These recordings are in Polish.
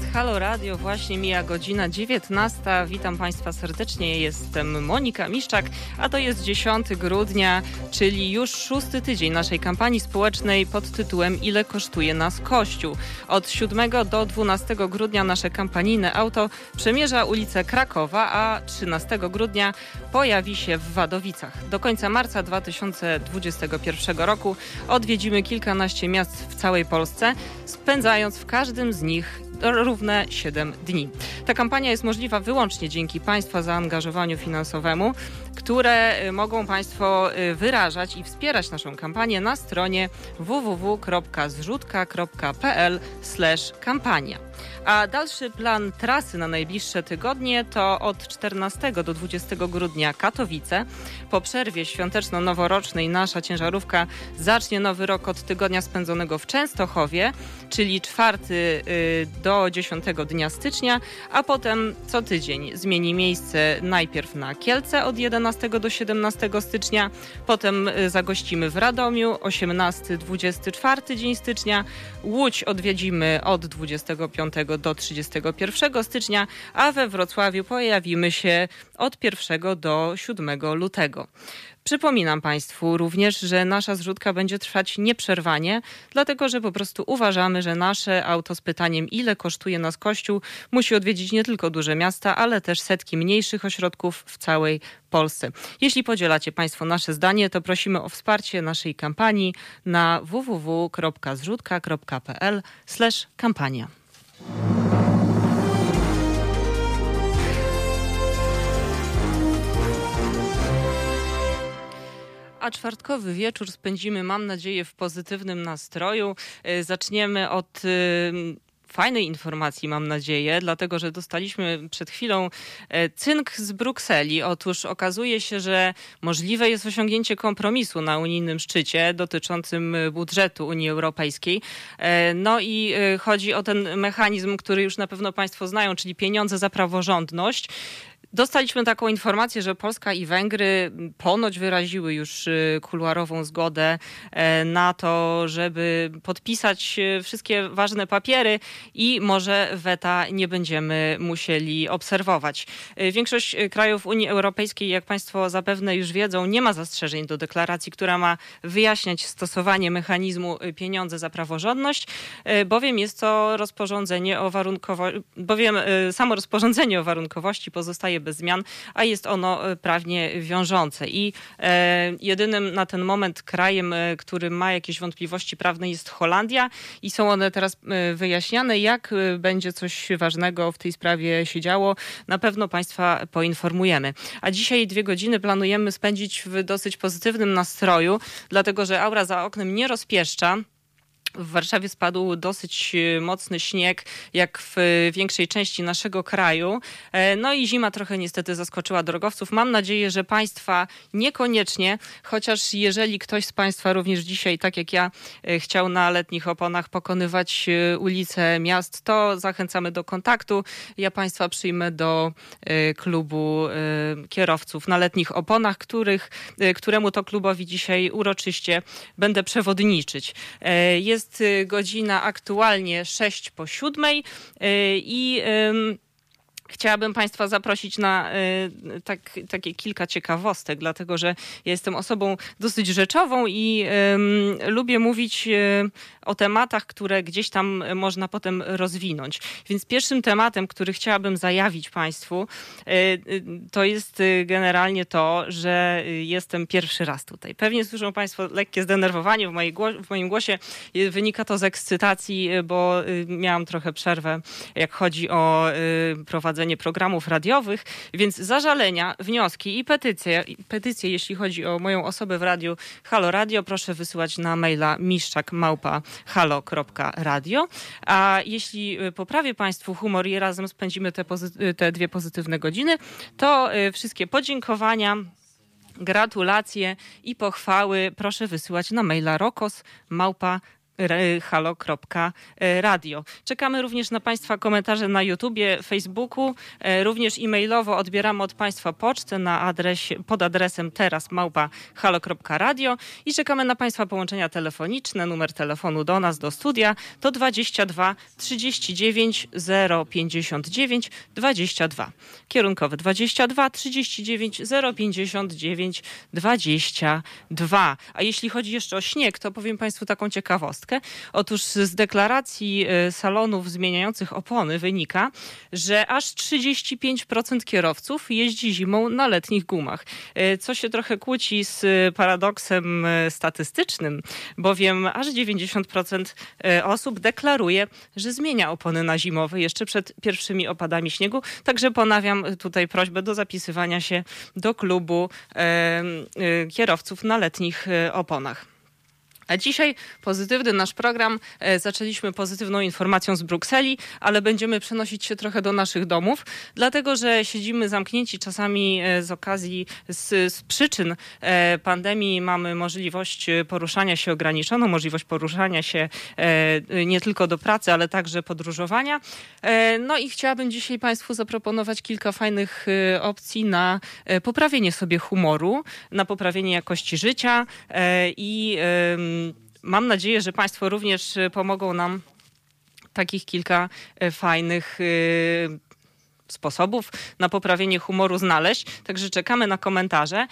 jest Halo Radio, właśnie mija godzina 19. Witam Państwa serdecznie, jestem Monika Miszczak, a to jest 10 grudnia, czyli już szósty tydzień naszej kampanii społecznej pod tytułem Ile kosztuje nas Kościół. Od 7 do 12 grudnia nasze kampanijne auto przemierza ulicę Krakowa, a 13 grudnia pojawi się w Wadowicach. Do końca marca 2021 roku odwiedzimy kilkanaście miast w całej Polsce, spędzając w każdym z nich równe 7 dni. Ta kampania jest możliwa wyłącznie dzięki Państwa zaangażowaniu finansowemu, które y, mogą Państwo y, wyrażać i wspierać naszą kampanię na stronie www.zrzutka.pl/kampania. A dalszy plan trasy na najbliższe tygodnie to od 14 do 20 grudnia Katowice. Po przerwie świąteczno-noworocznej nasza ciężarówka zacznie nowy rok od tygodnia spędzonego w Częstochowie, czyli 4 y, do 10 dnia stycznia, a potem co tydzień zmieni miejsce najpierw na Kielce od 11 do 17 stycznia, potem y, zagościmy w Radomiu 18-24 dzień stycznia, Łódź odwiedzimy od 25 do 31 stycznia, a we Wrocławiu pojawimy się od 1 do 7 lutego. Przypominam Państwu również, że nasza zrzutka będzie trwać nieprzerwanie, dlatego że po prostu uważamy, że nasze auto z pytaniem, ile kosztuje nas kościół, musi odwiedzić nie tylko duże miasta, ale też setki mniejszych ośrodków w całej Polsce. Jeśli podzielacie Państwo nasze zdanie, to prosimy o wsparcie naszej kampanii na www.zrzutka.pl/kampania. a czwartkowy wieczór spędzimy, mam nadzieję, w pozytywnym nastroju. E, zaczniemy od fajnej informacji, mam nadzieję, dlatego że dostaliśmy przed chwilą e, cynk z Brukseli. Otóż okazuje się, że możliwe jest osiągnięcie kompromisu na unijnym szczycie dotyczącym budżetu Unii Europejskiej. No i chodzi o ten mechanizm, który już na pewno Państwo znają, czyli pieniądze za praworządność. Dostaliśmy taką informację, że Polska i Węgry ponoć wyraziły już y, kuluarową zgodę e, na to, żeby podpisać y, wszystkie ważne papiery i może weta nie będziemy musieli obserwować. Y, większość krajów Unii Europejskiej, jak Państwo zapewne już wiedzą, nie ma zastrzeżeń do deklaracji, która ma wyjaśniać stosowanie mechanizmu pieniądze za praworządność, bowiem jest to rozporządzenie o warunkowości, bowiem samo rozporządzenie o warunkowości pozostaje bez zmian, a jest ono e, prawnie wiążące. I e, jedynym na ten moment krajem, e, który ma jakieś wątpliwości prawne jest Holandia i są one teraz wyjaśniane. Jak będzie coś ważnego w tej sprawie się działo, na pewno Państwa poinformujemy. A dzisiaj dwie godziny planujemy spędzić w dosyć pozytywnym nastroju, dlatego że aura za oknem nie rozpieszcza. W Warszawie spadł dosyć e, mocny śnieg, jak w większej części naszego kraju. E, no i zima trochę niestety zaskoczyła drogowców. Mam nadzieję, że Państwa niekoniecznie, chociaż jeżeli ktoś z Państwa również dzisiaj, tak jak ja, e, chciał na letnich oponach pokonywać ulice miast, to zachęcamy do kontaktu. Ja Państwa przyjmę do klubu kierowców na letnich oponach, których, któremu to klubowi dzisiaj uroczyście będę przewodniczyć. Jest jest y, godzina aktualnie 6 po 7 y, i Chciałabym Państwa zaprosić na y, tak, takie kilka ciekawostek, dlatego że ja jestem osobą dosyć rzeczową i y, lubię mówić y, o tematach, które gdzieś tam można potem rozwinąć. Więc pierwszym tematem, który chciałabym zajawić Państwu, to jest generalnie to, że jestem pierwszy raz tutaj. Pewnie słyszą Państwo lekkie zdenerwowanie w, mojej w moim głosie. Wynika to z ekscytacji, bo miałam trochę przerwę, jak chodzi o prowadzenie prowadzenie programów radiowych, więc zażalenia, wnioski i petycje, petycje jeśli chodzi o moją osobę w radiu Halo Radio, proszę wysyłać na maila miszczakmałpa.halo.radio. A jeśli y, poprawię Państwu humor i razem spędzimy te, y, te dwie pozytywne godziny, to y, wszystkie podziękowania gratulacje i pochwały proszę wysyłać na maila rokos małpa halo.radio. Czekamy również na Państwa komentarze na YouTubie, Facebooku. E, również e-mailowo odbieramy od Państwa pocztę na adresie, pod adresem teraz małpa halo.radio i czekamy na Państwa połączenia telefoniczne. Numer telefonu do nas, do studia to 22 39 059 22. Kierunkowy 22 39 059 22. A jeśli chodzi jeszcze o śnieg, to powiem Państwu taką ciekawostkę Otóż z deklaracji e, salonów zmieniających opony wynika, że aż 35% kierowców jeździ zimą na letnich gumach, e, co się trochę kłóci z paradoksem e, statystycznym, bowiem aż 90% osób deklaruje, że zmienia opony na zimowe jeszcze przed pierwszymi opadami śniegu. Także ponawiam tutaj prośbę do zapisywania się do klubu kierowców na letnich oponach. A dzisiaj pozytywny nasz program. E, zaczęliśmy pozytywną informacją z Brukseli, ale będziemy przenosić się trochę do naszych domów, dlatego że siedzimy zamknięci czasami e, z okazji, z, z przyczyn e, pandemii mamy możliwość poruszania się ograniczoną, możliwość poruszania się nie tylko do pracy, ale także podróżowania. No i chciałabym dzisiaj Państwu zaproponować kilka fajnych opcji na poprawienie sobie humoru, na poprawienie jakości życia i Mam nadzieję, że Państwo również e, pomogą nam takich kilka e, fajnych e, sposobów na poprawienie humoru znaleźć. Także czekamy na komentarze.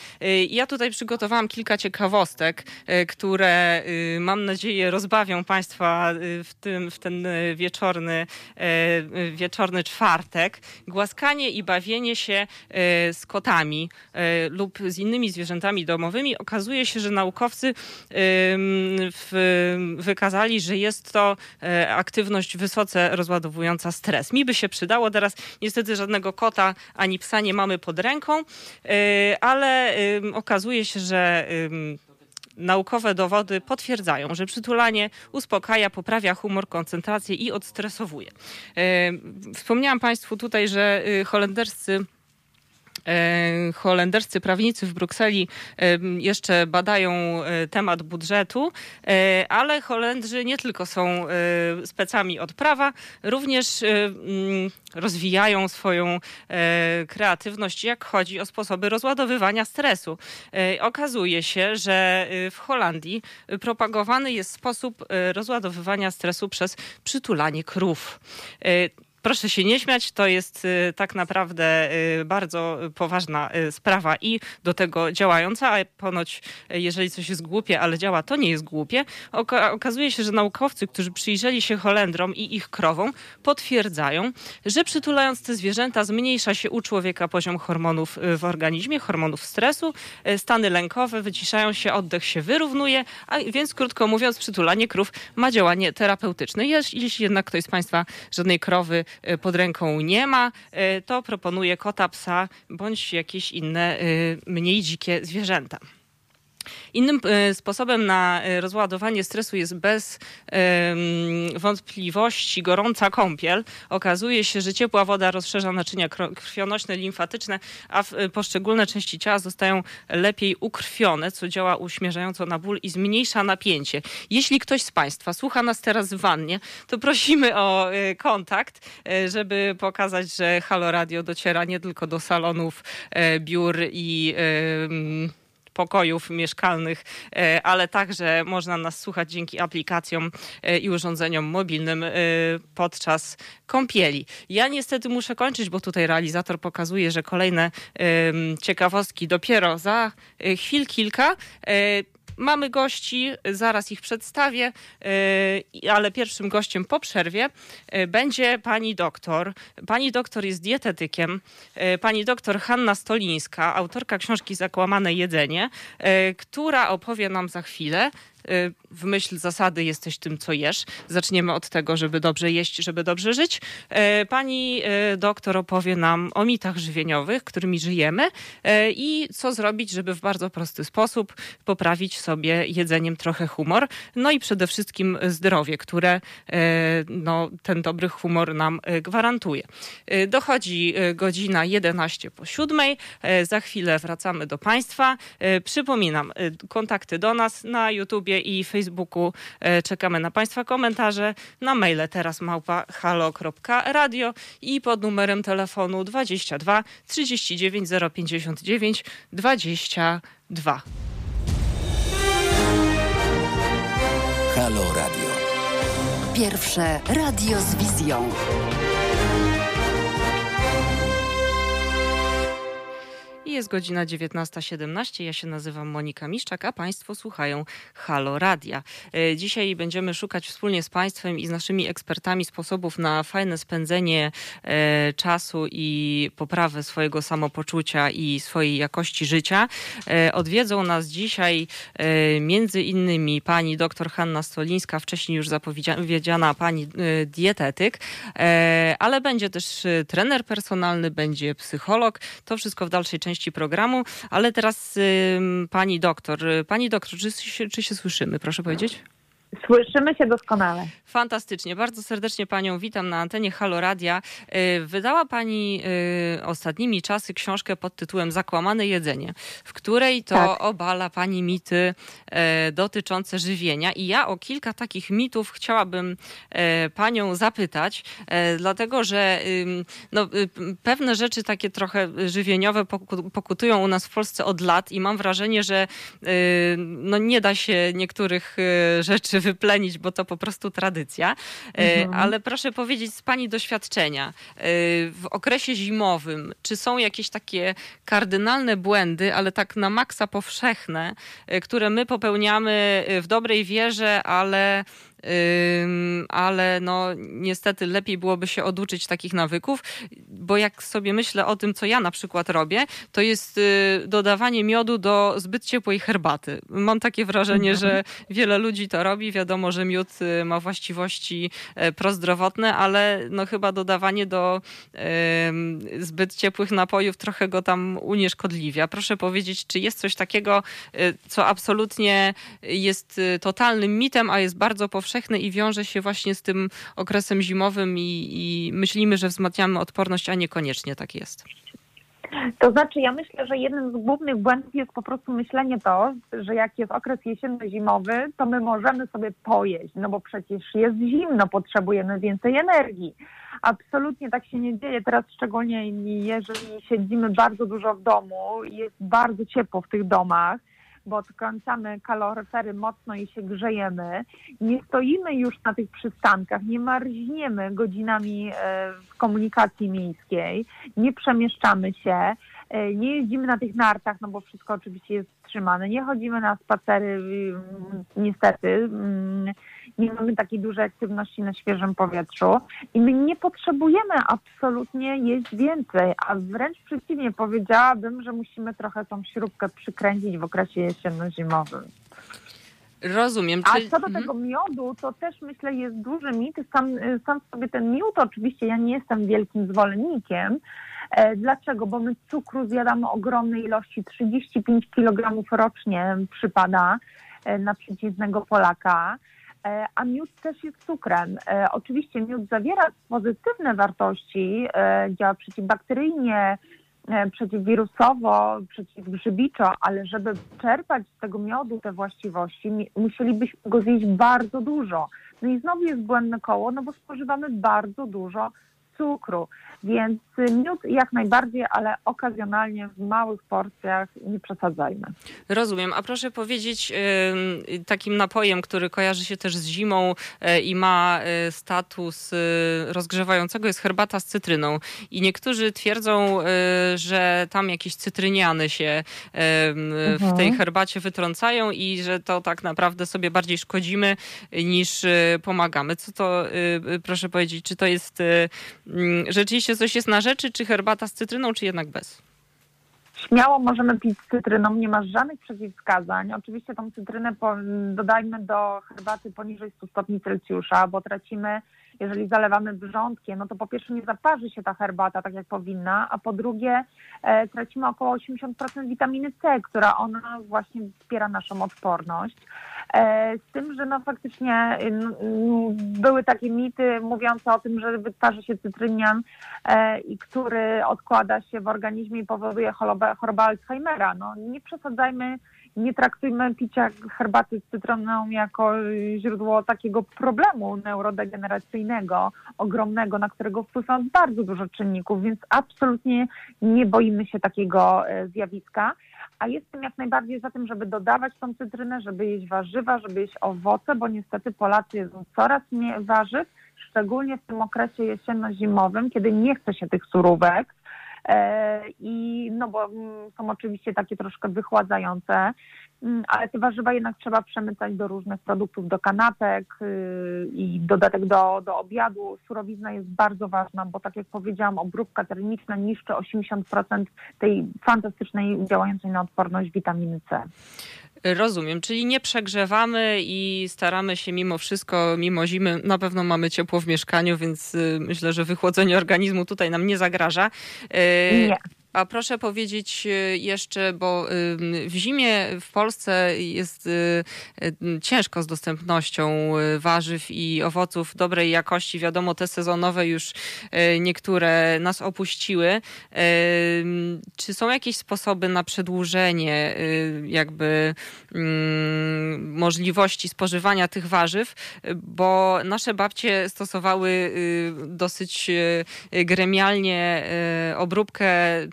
Ja tutaj przygotowałam kilka ciekawostek, które mam nadzieję rozbawią Państwa w, tym, w ten wieczorny, wieczorny czwartek. Głaskanie i bawienie się z kotami lub z innymi zwierzętami domowymi. Okazuje się, że naukowcy wykazali, że jest to aktywność wysoce rozładowująca stres. Mi by się przydało teraz niestety żadnego kota ani psa nie mamy pod ręką, y, ale okazuje się, że naukowe dowody potwierdzają, że przytulanie uspokaja, poprawia humor, koncentrację i odstresowuje. Wspomniałam Państwu tutaj, że y, holenderscy holenderscy prawnicy w Brukseli e, jeszcze badają e, temat budżetu, ale Holendrzy nie tylko są specami od prawa, również rozwijają swoją kreatywność, jak chodzi o sposoby rozładowywania stresu. Okazuje się, że w Holandii propagowany jest sposób rozładowywania stresu przez przytulanie krów. Proszę się nie śmiać, to jest y, tak naprawdę y, bardzo poważna y, sprawa i do tego działająca, a ponoć jeżeli coś jest głupie, ale działa, to nie jest głupie. okazuje się, że naukowcy, którzy przyjrzeli się Holendrom i ich krowom, potwierdzają, że przytulając te zwierzęta zmniejsza się u człowieka poziom hormonów w organizmie, hormonów stresu, stany lękowe wyciszają się, oddech się wyrównuje, a więc krótko mówiąc przytulanie krów ma działanie terapeutyczne. Jeśli jednak ktoś z Państwa żadnej krowy pod ręką nie ma, y, to proponuję kota, psa bądź jakieś inne y, mniej dzikie zwierzęta. Innym e, sposobem na e, rozładowanie stresu jest bez wątpliwości gorąca kąpiel. Okazuje się, że ciepła woda rozszerza naczynia krwionośne, limfatyczne, a e, poszczególne części ciała zostają lepiej ukrwione, co działa uśmierzająco na ból i zmniejsza napięcie. Jeśli ktoś z Państwa słucha nas teraz w wannie, to prosimy o kontakt, żeby pokazać, że Halo Radio dociera nie tylko do salonów, biur i pokojów mieszkalnych, e, ale także można nas słuchać dzięki aplikacjom e, i urządzeniom mobilnym e, podczas kąpieli. Ja niestety muszę kończyć, bo tutaj realizator pokazuje, że kolejne ciekawostki dopiero za chwil kilka. Mamy gości, zaraz ich przedstawię, e, ale pierwszym gościem po przerwie e, będzie pani doktor. Pani doktor jest dietetykiem. E, pani doktor Hanna Stolińska, autorka książki Zakłamane jedzenie, która opowie nam za chwilę, Y, w myśl zasady jesteś tym, co jesz. Zaczniemy od tego, żeby dobrze jeść, żeby dobrze żyć. Y, pani y, doktor opowie nam o mitach żywieniowych, którymi żyjemy i co zrobić, żeby w bardzo prosty sposób poprawić sobie jedzeniem trochę humor. No i przede wszystkim zdrowie, które no, ten dobry humor nam gwarantuje. Dochodzi godzina 11 po 7. Za chwilę wracamy do Państwa. Przypominam, kontakty do nas na YouTube YouTubie i Facebooku czekamy na Państwa komentarze. Na maile teraz małpa halo.radio i pod numerem telefonu 22 39 059 22. Halo Radio. Pierwsze radio z wizją. Jest godzina 19.17. Ja się nazywam Monika Miszczak, a Państwo słuchają Halo Radia. E, dzisiaj będziemy szukać wspólnie z Państwem i z naszymi ekspertami sposobów na fajne spędzenie e, czasu i poprawę swojego samopoczucia i swojej jakości życia. E, odwiedzą nas dzisiaj między innymi pani dr Hanna Stolińska, wcześniej już zapowiedziana pani dietetyk, ale będzie też trener personalny, będzie psycholog. To wszystko w dalszej części części programu, ale teraz pani doktor. Pani doktor, czy, czy się słyszymy, proszę powiedzieć? Słyszymy się doskonale. Fantastycznie. Bardzo serdecznie Panią witam na antenie Halo Radia. Y, wydała Pani y, ostatnimi czasy książkę pod tytułem Zakłamane jedzenie, w której to tak. obala Pani mity y, dotyczące żywienia. I ja o kilka takich mitów chciałabym Panią zapytać, dlatego że no, pewne rzeczy takie trochę żywieniowe pokutują u nas w Polsce od lat i mam wrażenie, że no, nie da się niektórych rzeczy wyplenić, bo to po prostu tradycja. E, mhm. Ale proszę powiedzieć z Pani doświadczenia, e, w okresie zimowym, czy są jakieś takie kardynalne błędy, ale tak na maksa powszechne, e, które my popełniamy w dobrej wierze, ale ale no niestety lepiej byłoby się oduczyć takich nawyków, bo jak sobie myślę o tym, co ja na przykład robię, to jest y, dodawanie miodu do zbyt ciepłej herbaty. Mam takie wrażenie, mhm. że wiele ludzi to robi. Wiadomo, że miód y, ma właściwości e, prozdrowotne, ale no chyba dodawanie do zbyt ciepłych napojów trochę go tam unieszkodliwia. Proszę powiedzieć, czy jest coś takiego, y, co absolutnie jest totalnym mitem, a jest bardzo powszechne powszechny i wiąże się właśnie z tym okresem zimowym i, i myślimy, że wzmacniamy odporność, a niekoniecznie tak jest. To znaczy, ja myślę, że jednym z głównych błędów jest po prostu myślenie to, że jak jest okres jesienno-zimowy, to my możemy sobie pojeść, no bo przecież jest zimno, potrzebujemy więcej energii. Absolutnie tak się nie dzieje. Teraz szczególnie jeżeli siedzimy bardzo dużo w domu i jest bardzo ciepło w tych domach, bo odkręcamy kaloryfery mocno i się grzejemy. Nie stoimy już na tych przystankach, nie marzniemy godzinami e, w komunikacji miejskiej, nie przemieszczamy się, nie jeździmy na tych nartach, no bo wszystko oczywiście jest wstrzymane, nie chodzimy na spacery, mm, niestety. Mm, nie mamy takiej dużej aktywności na świeżym powietrzu. I my nie potrzebujemy absolutnie jeść więcej, a wręcz przeciwnie powiedziałabym, że musimy trochę tą śrubkę przykręcić w okresie jesienno-zimowym. Rozumiem. Czy... A co do mhm. tego miodu, to też myślę jest duży mit. Sam, sam sobie ten miód, oczywiście ja nie jestem wielkim zwolennikiem. E, dlaczego? Bo my cukru zjadamy ogromne ilości, 35 kg rocznie przypada e, na przeciętnego Polaka. E, a miód też jest cukrem. Oczywiście miód zawiera pozytywne wartości, działa przeciwbakteryjnie, przeciwwirusowo, przeciwgrzybiczo, ale żeby czerpać z tego miodu te właściwości, musielibyśmy go zjeść bardzo dużo. No i znowu jest błędne koło, no bo spożywamy bardzo dużo cukru. Więc miód jak najbardziej, ale okazjonalnie w małych porcjach nie przesadzajmy. Rozumiem. A proszę powiedzieć, takim napojem, który kojarzy się też z zimą e, i ma e, status e, rozgrzewającego, jest herbata z cytryną. I niektórzy twierdzą, że tam jakieś cytryniany się w mhm. tej herbacie wytrącają i że to tak naprawdę sobie bardziej szkodzimy niż pomagamy. Co to, proszę powiedzieć, czy to jest rzeczywiście czy coś jest na rzeczy, czy herbata z cytryną, czy jednak bez? Śmiało możemy pić z cytryną, nie ma żadnych przeciwwskazań. Oczywiście tą cytrynę dodajmy do herbaty poniżej 100 stopni Celsjusza, bo tracimy, jeżeli zalewamy brzątkiem, no to po pierwsze nie zaparzy się ta herbata tak jak powinna, a po drugie e, tracimy około 80% witaminy C, która ona właśnie wspiera naszą odporność. E, z tym, że no faktycznie były takie mity mówiące o tym, że wytwarza się cytrynian, e, i który odkłada się w organizmie i powoduje chorobę, chorobę Alzheimera. No nie przesadzajmy nie traktujmy picia herbaty z cytryną jako źródło takiego problemu neurodegeneracyjnego, ogromnego, na którego wpływa bardzo dużo czynników, więc absolutnie nie boimy się takiego e, zjawiska. A jestem jak najbardziej za tym, żeby dodawać tą cytrynę, żeby jeść warzywa, żeby jeść owoce, bo niestety Polacy jedzą coraz mniej warzyw, szczególnie w tym okresie jesienno-zimowym, kiedy nie chce się tych surówek I no bo mm, są oczywiście takie troszkę wychładzające, mm, ale te warzywa jednak trzeba przemycać do różnych produktów, do kanapek y, i dodatek do, do obiadu. Surowizna jest bardzo ważna, bo tak jak powiedziałam, obróbka termiczna niszczy 80% tej fantastycznej działającej na odporność witaminy C. Rozumiem, czyli nie przegrzewamy i staramy się mimo wszystko, mimo zimy, na pewno mamy ciepło w mieszkaniu, więc y, myślę, że wychłodzenie organizmu tutaj nam nie zagraża. Y, nie. A proszę powiedzieć y, jeszcze, bo w zimie w Polsce jest y, y, ciężko z dostępnością warzyw i owoców dobrej jakości. Wiadomo, te sezonowe już niektóre nas opuściły. Czy są jakieś sposoby na przedłużenie jakby możliwości spożywania tych warzyw? Bo nasze babcie stosowały dosyć gremialnie obróbkę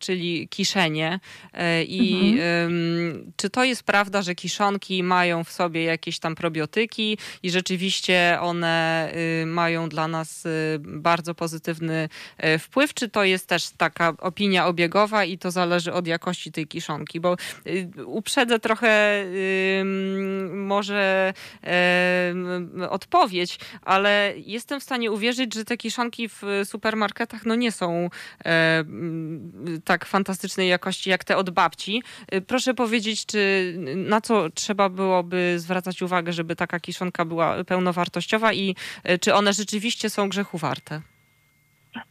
czyli kiszenie. E, I mhm. czy to jest prawda, że kiszonki mają w sobie jakieś tam probiotyki i rzeczywiście one y, mają dla nas y, bardzo pozytywny e, wpływ, czy to jest też taka opinia obiegowa i to zależy od jakości tej kiszonki? Bo y, uprzedzę trochę może odpowiedź, ale jestem w stanie uwierzyć, że te kiszonki w supermarketach no nie są tak tak fantastycznej jakości jak te od babci. Y, proszę powiedzieć, czy na co trzeba byłoby zwracać uwagę, żeby taka kiszonka była pełnowartościowa i y, czy one rzeczywiście są grzechu warte?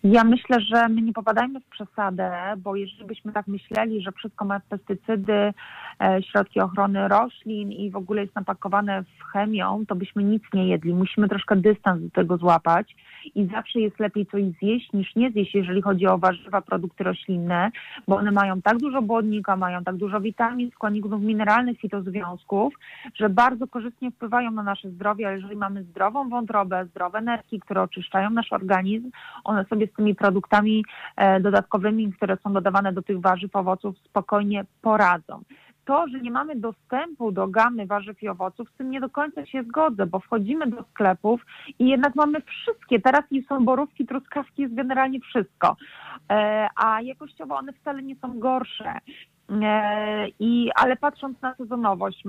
Ja myślę, że my nie popadajmy w przesadę, bo jeżeli byśmy tak myśleli, że wszystko ma pestycydy, e, środki ochrony roślin i w ogóle jest napakowane w chemią, to byśmy nic nie jedli. Musimy troszkę dystans do tego złapać i zawsze jest lepiej coś zjeść niż nie zjeść, jeżeli chodzi o warzywa, produkty roślinne, bo one mają tak dużo błonnika, mają tak dużo witamin, składników mineralnych, fitozwiązków, że bardzo korzystnie wpływają na nasze zdrowie, a jeżeli mamy zdrową wątrobę, zdrowe nerki, które oczyszczają nasz organizm, one sobie z tymi produktami e, dodatkowymi, które są dodawane do tych warzyw, owoców spokojnie poradzą to, że nie mamy dostępu do gamy warzyw i owoców, z tym nie do końca się zgodzę, bo wchodzimy do sklepów i jednak mamy wszystkie. Teraz są borówki, truskawki, jest generalnie wszystko. E, a jakościowo one wcale nie są gorsze. E, I, ale patrząc na sezonowość,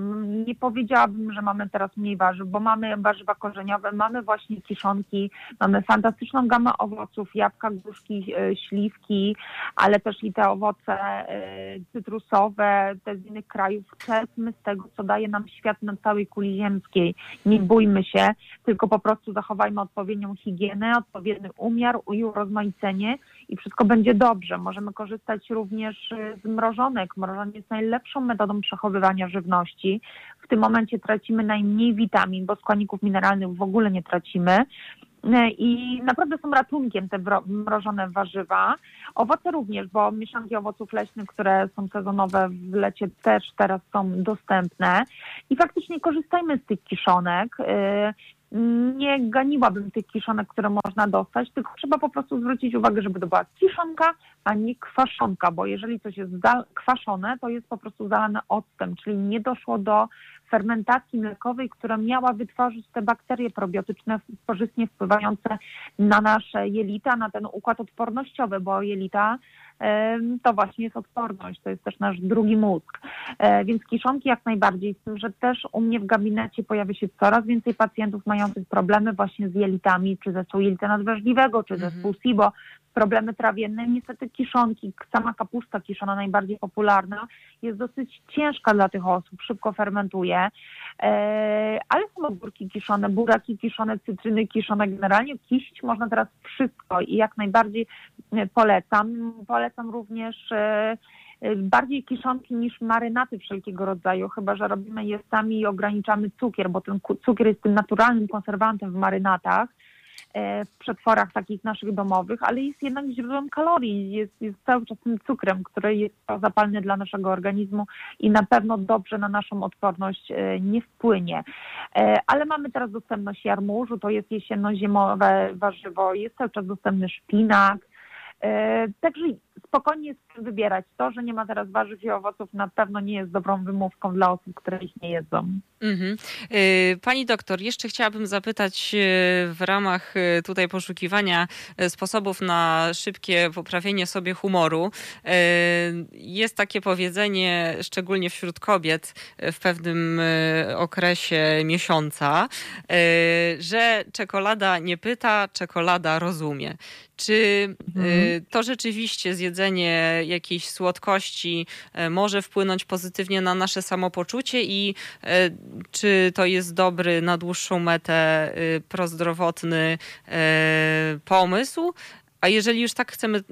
nie powiedziałabym, że mamy teraz mniej warzyw, bo mamy warzywa korzeniowe, mamy właśnie kiszonki, mamy fantastyczną gamę owoców, jabłka, gruszki, e, śliwki, ale też i te owoce e, cytrusowe, te z innych krajów. Czerpmy z tego, co daje nam świat na całej kuli ziemskiej. Nie bójmy się, tylko po prostu zachowajmy odpowiednią higienę, odpowiedni umiar i urozmaicenie i wszystko będzie dobrze. Możemy korzystać również z mrożonek, Mrożenie jest najlepszą metodą przechowywania żywności. W tym momencie tracimy najmniej witamin, bo składników mineralnych w ogóle nie tracimy. I naprawdę są ratunkiem te mrożone warzywa. Owoce również, bo mieszanki owoców leśnych, które są sezonowe w lecie też teraz są dostępne. I faktycznie korzystajmy z tych kiszonek. Nie ganiłabym tych kiszonek, które można dostać, tylko trzeba po prostu zwrócić uwagę, żeby to była kiszonka, a nie kwaszonka, bo jeżeli coś jest kwaszone, to jest po prostu zalane octem, czyli nie doszło do fermentacji mlekowej, która miała wytworzyć te bakterie probiotyczne korzystnie wpływające na nasze jelita, na ten układ odpornościowy, bo jelita to właśnie jest odporność, to jest też nasz drugi mózg. E, więc kiszonki jak najbardziej, z tym, że też u mnie w gabinecie pojawia się coraz więcej pacjentów mających problemy właśnie z jelitami, czy zespół jelita nadwrażliwego, czy mhm. zespół SIBO, problemy trawienne. Niestety kiszonki, sama kapusta kiszona, najbardziej popularna, jest dosyć ciężka dla tych osób, szybko fermentuje, e, ale ogórki kiszone, buraki kiszone, cytryny kiszone, generalnie kiść można teraz wszystko i jak najbardziej e, polecam. Polecam również e, bardziej kiszonki niż marynaty wszelkiego rodzaju, chyba że robimy je sami i ograniczamy cukier, bo ten cukier jest tym naturalnym konserwantem w marynatach e, w przetworach takich naszych domowych, ale jest jednak źródłem kalorii, jest, jest cały czas tym cukrem, który jest zapalny dla naszego organizmu i na pewno dobrze na naszą odporność e, nie wpłynie. Ale mamy teraz dostępność jarmużu, to jest jesienno-zimowe warzywo, jest cały czas dostępny szpinak, Także spokojnie wybierać. To, że nie ma teraz warzyw i owoców na pewno nie jest dobrą wymówką dla osób, które ich nie jedzą. Mhm. Y, pani doktor, jeszcze chciałabym zapytać y, w ramach y, tutaj poszukiwania sposobów na szybkie poprawienie sobie humoru. Jest takie powiedzenie, szczególnie wśród kobiet w pewnym okresie miesiąca, że czekolada nie pyta, czekolada rozumie. Czy mhm. to rzeczywiście zjedzenie jakiejś słodkości może wpłynąć pozytywnie na nasze samopoczucie i czy to jest dobry na dłuższą metę y, prozdrowotny y, pomysł. A jeżeli już tak chcemy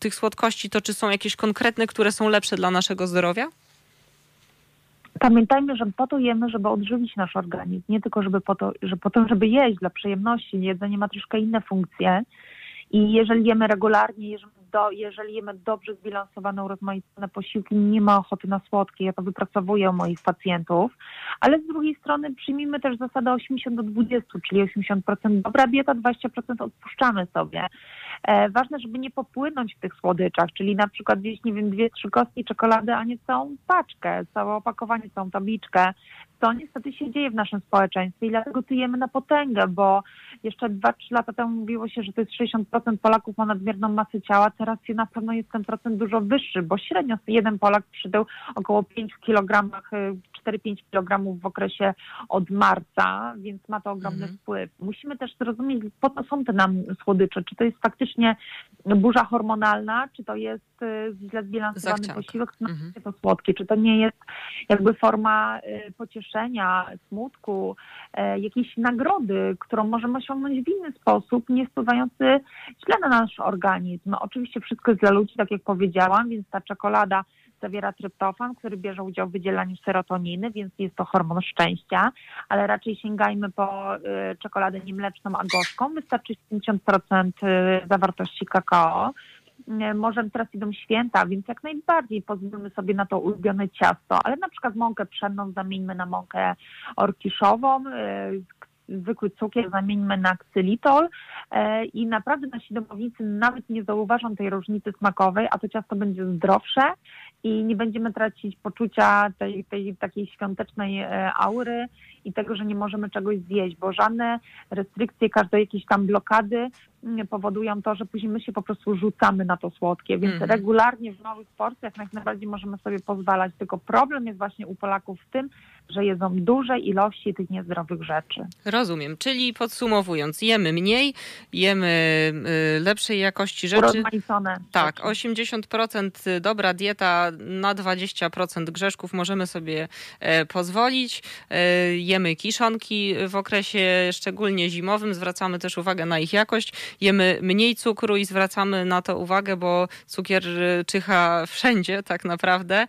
tych słodkości, to czy są jakieś konkretne, które są lepsze dla naszego zdrowia? Pamiętajmy, że po to jemy, żeby odżywić nasz organizm, nie tylko żeby po to, że po to, żeby jeść dla przyjemności. Jedzenie ma troszkę inne funkcje i jeżeli jemy regularnie, jeżeli do, jeżeli jemy dobrze zbilansowane, urozmaicone posiłki, nie ma ochoty na słodkie. Ja to wypracowuję u moich pacjentów, ale z drugiej strony przyjmijmy też zasadę 80 do 20, czyli 80% dobra dieta, 20% odpuszczamy sobie. E, ważne, żeby nie popłynąć w tych słodyczach, czyli na przykład gdzieś, nie wiem, dwie, trzy kostki czekolady, a nie całą paczkę, całe opakowanie, całą tabliczkę. To niestety się dzieje w naszym społeczeństwie i dlatego tyjemy na potęgę, bo jeszcze 2-3 lata temu mówiło się, że to jest 60% Polaków ma nadmierną masę ciała, teraz na pewno jest ten procent dużo wyższy, bo średnio jeden Polak przytył około 5 kg, 4-5 kg w okresie od marca, więc ma to ogromny mhm. wpływ. Musimy też zrozumieć, po co są te nam słodycze, czy to jest faktycznie burza hormonalna, czy to jest y, źle zbilansowany posiłek, mhm. to słodkie, czy to nie jest jakby forma y, pocieszenia, smutku, y, jakiejś nagrody, którą możemy osiągnąć w inny sposób, nie wpływający źle na nasz organizm. Oczywiście wszystko jest dla ludzi, tak jak powiedziałam, więc ta czekolada zawiera tryptofan, który bierze udział w wydzielaniu serotoniny, więc jest to hormon szczęścia, ale raczej sięgajmy po y, czekoladę niemleczną, a gorzką. Wystarczy 50% y, zawartości kakao. Y, może teraz idą święta, więc jak najbardziej pozwólmy sobie na to ulubione ciasto, ale na przykład mąkę pszenną zamieńmy na mąkę orkiszową, zwykły cukier zamieńmy na ksylitol i naprawdę nasi domownicy nawet nie zauważą tej różnicy smakowej, a to ciasto będzie zdrowsze i nie będziemy tracić poczucia tej, tej takiej świątecznej e, aury i tego, że nie możemy czegoś zjeść, bo żadne restrykcje, każde jakieś tam blokady powodują to, że później my się po prostu rzucamy na to słodkie, więc mm. regularnie w małych porcjach jak najbardziej możemy sobie pozwalać, tylko problem jest właśnie u Polaków w tym, że jedzą duże ilości tych niezdrowych rzeczy. Rozumiem, czyli podsumowując, jemy mniej, jemy y, lepszej jakości rzeczy. Urozmaicone. Tak, 80% dobra dieta, na 20% grzeszków możemy sobie e, pozwolić. E, jemy kiszonki w okresie szczególnie zimowym, zwracamy też uwagę na ich jakość. Jemy mniej cukru i zwracamy na to uwagę, bo cukier e, czyha wszędzie tak naprawdę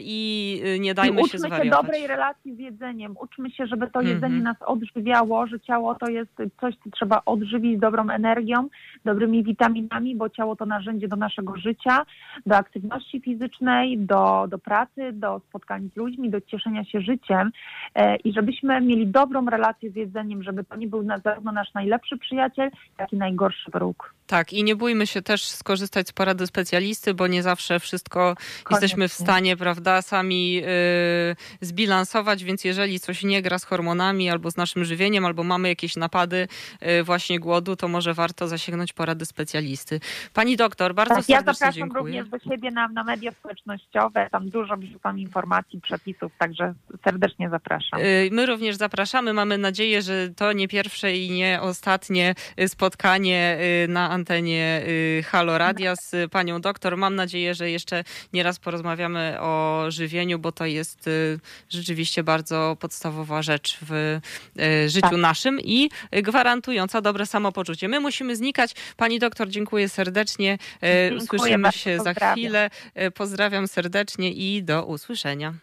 i nie dajmy I się zwariować dobrej relacji z jedzeniem. Uczmy się, żeby to jedzenie mm -hmm. nas odżywiało, że ciało to jest coś, co trzeba odżywić dobrą energią, dobrymi witaminami, bo ciało to narzędzie do naszego życia, do aktywności fizycznej, do, do pracy, do spotkań z ludźmi, do cieszenia się życiem e, i żebyśmy mieli dobrą relację z jedzeniem, żeby to nie był zarówno nasz najlepszy przyjaciel, jak i najgorszy wróg. Tak, i nie bójmy się też skorzystać z porady specjalisty, bo nie zawsze wszystko Koniecznie. jesteśmy w stanie, prawda, sami yy, zbilansować, więc jeżeli coś nie gra z hormonami albo z naszym żywieniem, albo mamy jakieś napady yy, właśnie głodu, to może warto zasięgnąć porady specjalisty. Pani doktor, bardzo tak, serdecznie ja zapraszam dziękuję. również do siebie na, na media społecznościowe, tam dużo wrzucam informacji, przepisów, także serdecznie zapraszam. Yy, my również zapraszamy, mamy nadzieję, że to nie pierwsze i nie ostatnie spotkanie yy, na antenie y, Halo Radia z panią doktor. Mam nadzieję, że jeszcze nieraz porozmawiamy o żywieniu, bo to jest y, rzeczywiście bardzo podstawowa rzecz w y, życiu tak. naszym i gwarantująca dobre samopoczucie. My musimy znikać. Pani doktor, dziękuję serdecznie. Dziękuję Słyszymy się za chwilę. Pozdrawiam serdecznie i do usłyszenia.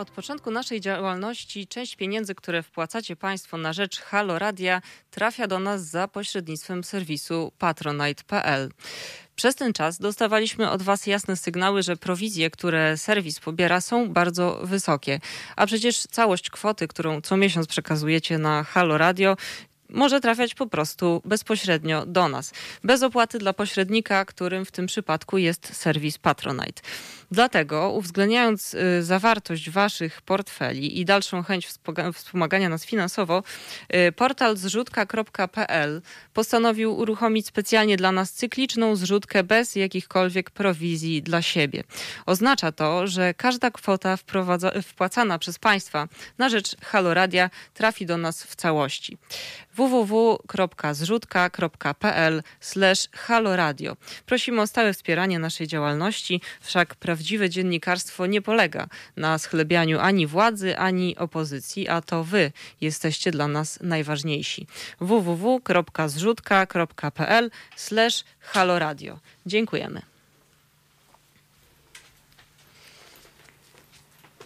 Od początku naszej działalności część pieniędzy, które wpłacacie Państwo na rzecz Halo Radia, trafia do nas za pośrednictwem serwisu patronite.pl. Przez ten czas dostawaliśmy od Was jasne sygnały, że prowizje, które serwis pobiera, są bardzo wysokie. A przecież całość kwoty, którą co miesiąc przekazujecie na Halo Radio, może trafiać po prostu bezpośrednio do nas, bez opłaty dla pośrednika, którym w tym przypadku jest serwis Patronite. Dlatego, uwzględniając y, zawartość Waszych portfeli i dalszą chęć wspomagania nas finansowo, y, portal zrzutka.pl postanowił uruchomić specjalnie dla nas cykliczną zrzutkę bez jakichkolwiek prowizji dla siebie. Oznacza to, że każda kwota wpłacana przez Państwa na rzecz Haloradia trafi do nas w całości www.zrzutka.pl haloradio. Prosimy o stałe wspieranie naszej działalności, wszak prawdziwe dziennikarstwo nie polega na schlebianiu ani władzy, ani opozycji, a to wy jesteście dla nas najważniejsi. www.zrzutka.pl haloradio. Dziękujemy.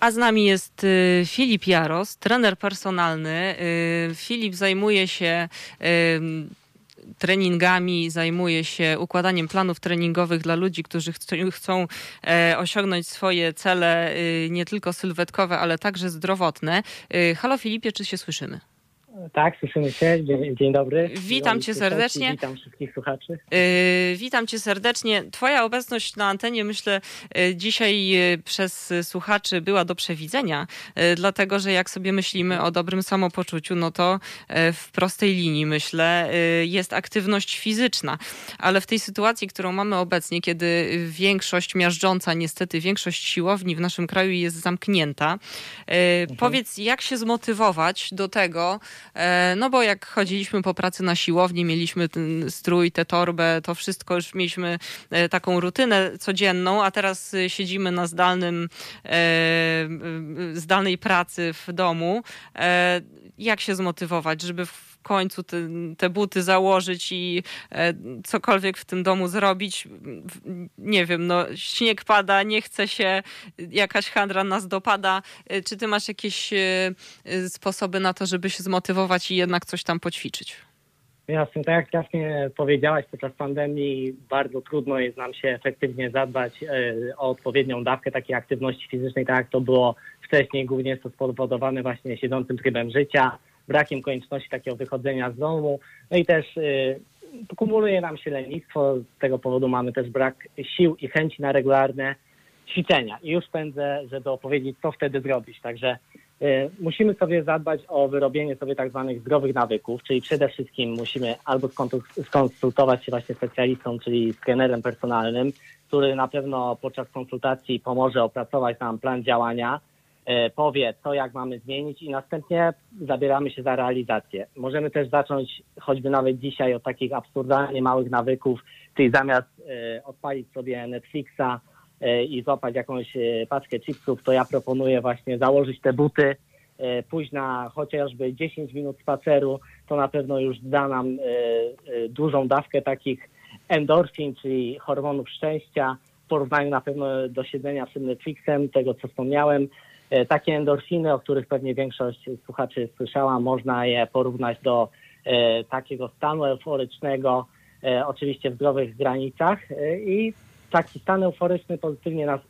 A z nami jest y, Filip Jaros, trener personalny. Y, Filip zajmuje się treningami, zajmuje się układaniem planów treningowych dla ludzi, którzy chcą e, osiągnąć swoje cele y, nie tylko sylwetkowe, ale także zdrowotne. Halo Filipie, czy się słyszymy? Tak, słyszymy się. Dzień, dzień dobry. Witam cię serdecznie. Witam wszystkich słuchaczy. Yy, witam cię serdecznie. Twoja obecność na antenie, myślę, yy, dzisiaj yy, przez słuchaczy była do przewidzenia, yy, dlatego że jak sobie myślimy o dobrym samopoczuciu, no to yy, w prostej linii, myślę, yy, jest aktywność fizyczna. Ale w tej sytuacji, którą mamy obecnie, kiedy większość miażdżąca, niestety większość siłowni w naszym kraju jest zamknięta, mhm. powiedz, jak się zmotywować do tego, no bo jak chodziliśmy po pracy na siłowni, mieliśmy ten strój, tę torbę, to wszystko już mieliśmy e, taką rutynę codzienną, a teraz siedzimy na zdalnym, e, zdalnej pracy w domu. Jak się zmotywować, żeby końcu te, te, buty założyć i cokolwiek w tym domu zrobić. Nie wiem, no śnieg pada, nie chce się, jakaś handra nas dopada. Czy ty masz jakieś sposoby na to, żeby się zmotywować? i jednak coś tam poćwiczyć. Jasne, tak jak jasnie powiedziałaś, podczas pandemii bardzo trudno jest nam się efektywnie zadbać e, o odpowiednią dawkę takiej aktywności fizycznej, tak jak to było wcześniej. Głównie jest to spowodowane właśnie siedzącym trybem życia, brakiem konieczności takiego wychodzenia z domu, no i też y, kumuluje nam się lenistwo, z tego powodu mamy też brak sił i chęci na regularne ćwiczenia. I już pędzę, żeby opowiedzieć, co wtedy zrobić. Także E, musimy sobie zadbać o wyrobienie sobie tak zwanych zdrowych nawyków, czyli przede wszystkim musimy albo skonsultować się właśnie z specjalistą, czyli z trenerem personalnym, który na pewno podczas konsultacji pomoże opracować nam plan działania, powie, co jak mamy zmienić i następnie zabieramy się za realizację. Możemy też zacząć choćby nawet dzisiaj od takich absurdalnie małych nawyków, czyli zamiast e, odpalić sobie Netflixa, E, i złapać jakąś e, paczkę chipsów, to ja proponuję właśnie założyć te buty, e, pójść na chociażby 10 minut spaceru, to na pewno już da nam dużą dawkę takich endorfin, czyli hormonów szczęścia, w porównaniu na pewno do siedzenia przed Netflixem, tego co wspomniałem. Takie endorfiny, o których pewnie większość słuchaczy słyszała, można je porównać do takiego stanu euforycznego, oczywiście w zdrowych granicach i taki stan euforyczny pozytywnie nas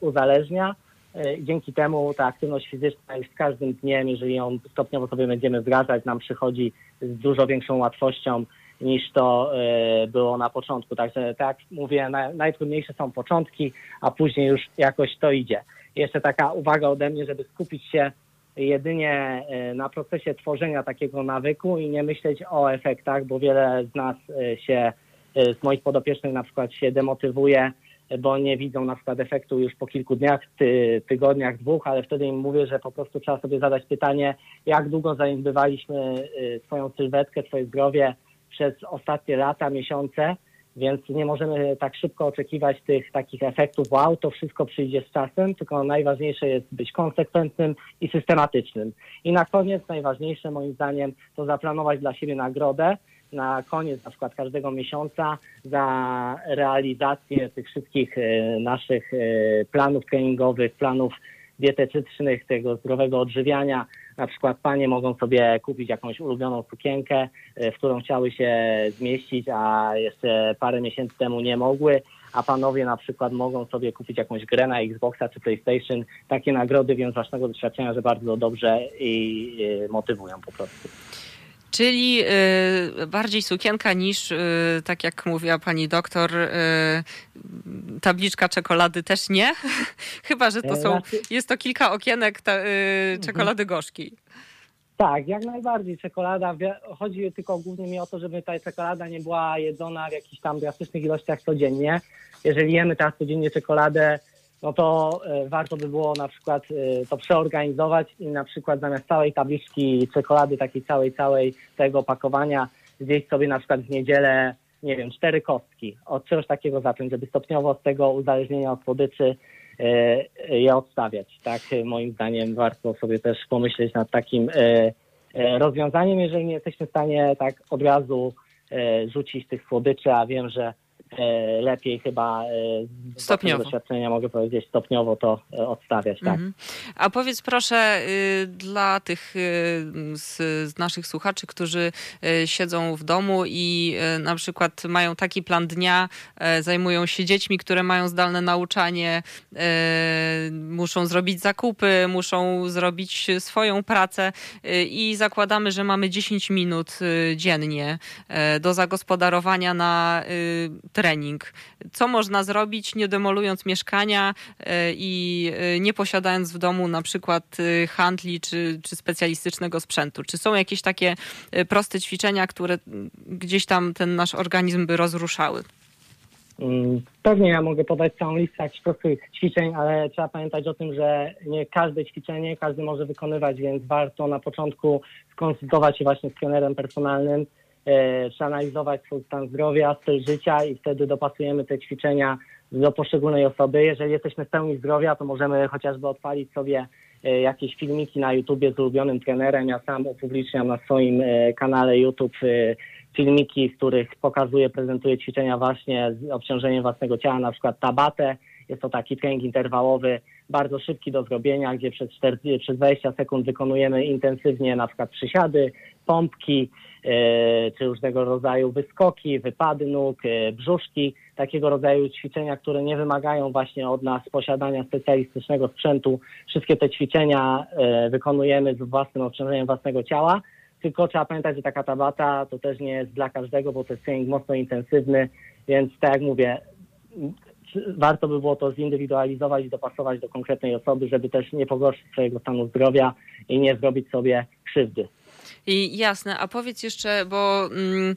uzależnia. E, dzięki temu ta aktywność fizyczna już z każdym dniem, jeżeli ją stopniowo sobie będziemy wdrażać, nam przychodzi z dużo większą łatwością niż to e, było na początku. Także tak jak mówię, najtrudniejsze są początki, a później już jakoś to idzie. Jeszcze taka uwaga ode mnie, żeby skupić się jedynie e, na procesie tworzenia takiego nawyku i nie myśleć o efektach, bo wiele z nas się z moich podopiecznych na przykład się demotywuje, bo nie widzą na przykład efektu już po kilku dniach, ty, tygodniach, dwóch, ale wtedy im mówię, że po prostu trzeba sobie zadać pytanie, jak długo zaniedbywaliśmy y, swoją sylwetkę, swoje zdrowie przez ostatnie lata, miesiące, więc nie możemy tak szybko oczekiwać tych takich efektów, wow, to wszystko przyjdzie z czasem, tylko najważniejsze jest być konsekwentnym i systematycznym. I na koniec najważniejsze moim zdaniem to zaplanować dla siebie nagrodę, na koniec na przykład każdego miesiąca za realizację tych wszystkich e, naszych e, planów treningowych, planów dietetycznych, tego zdrowego odżywiania. Na przykład panie mogą sobie kupić jakąś ulubioną sukienkę, e, w którą chciały się zmieścić, a jeszcze parę miesięcy temu nie mogły, a panowie na przykład mogą sobie kupić jakąś grę na Xboxa czy PlayStation. Takie nagrody wiem z doświadczenia, że bardzo dobrze i e, motywują po prostu. Czyli y, bardziej sukienka niż, y, tak jak mówiła pani doktor, y, tabliczka czekolady też nie. Chyba, że to e, są, znaczy- jest to kilka okienek ta, mhm. czekolady gorzkiej. Tak, jak najbardziej. Czekolada, chodzi tylko głównie mi o to, żeby ta czekolada nie była jedzona w jakichś tam drastycznych ilościach codziennie. Jeżeli jemy teraz codziennie czekoladę, no to e, warto by było na przykład e, to przeorganizować i na przykład zamiast całej tabliczki czekolady, takiej całej, całej tego opakowania, zjeść sobie na przykład w niedzielę, nie wiem, cztery kostki. Od czegoś takiego zacząć, żeby stopniowo z tego uzależnienia od słodyczy e, je odstawiać. Tak, moim zdaniem warto sobie też pomyśleć nad takim rozwiązaniem, jeżeli nie jesteśmy w stanie tak od razu rzucić tych słodyczy, a wiem, że lepiej chyba e, z stopniowo. doświadczenia mogę powiedzieć stopniowo to e, odstawiać. Tak. Mhm. A powiedz proszę y, dla tych y, z, z, naszych słuchaczy, którzy siedzą w domu i na przykład mają taki plan dnia, zajmują się dziećmi, które mają zdalne nauczanie, muszą zrobić zakupy, muszą zrobić swoją pracę i zakładamy, że mamy 10 minut dziennie do zagospodarowania na trening. Co można zrobić, nie demolując mieszkania e, i e, nie posiadając w domu na przykład e, handli czy, czy specjalistycznego sprzętu? Czy są jakieś takie proste ćwiczenia, które gdzieś tam ten nasz organizm by rozruszały? Mm, pewnie ja mogę podać całą listę jakichś prostych ćwiczeń, ale trzeba pamiętać o tym, że nie każde ćwiczenie każdy może wykonywać, więc warto na początku skonsultować się właśnie z trenerem personalnym, przeanalizować swój stan zdrowia, styl życia i wtedy dopasujemy te ćwiczenia do poszczególnej osoby. Jeżeli jesteśmy w pełni zdrowia, to możemy chociażby odpalić sobie e, jakieś filmiki na YouTubie z ulubionym trenerem. Ja sam upubliczniam na swoim e, kanale YouTube e, filmiki, w których pokazuję, prezentuję ćwiczenia właśnie z obciążeniem własnego ciała, na przykład tabate. Jest to taki trening interwałowy, bardzo szybki do zrobienia, gdzie przez, 40, przez 20 sekund wykonujemy intensywnie na przykład przysiady, pompki, E, czy różnego rodzaju wyskoki, wypady nóg, e, brzuszki, takiego rodzaju ćwiczenia, które nie wymagają właśnie od nas posiadania specjalistycznego sprzętu. Wszystkie te ćwiczenia e, wykonujemy z własnym obciążeniem własnego ciała, tylko trzeba pamiętać, że taka tabata to też nie jest dla każdego, bo to jest trening mocno intensywny, więc tak jak mówię, warto by było to zindywidualizować i dopasować do konkretnej osoby, żeby też nie pogorszyć swojego stanu zdrowia i nie zrobić sobie krzywdy. I jasne, a powiedz jeszcze, bo mm,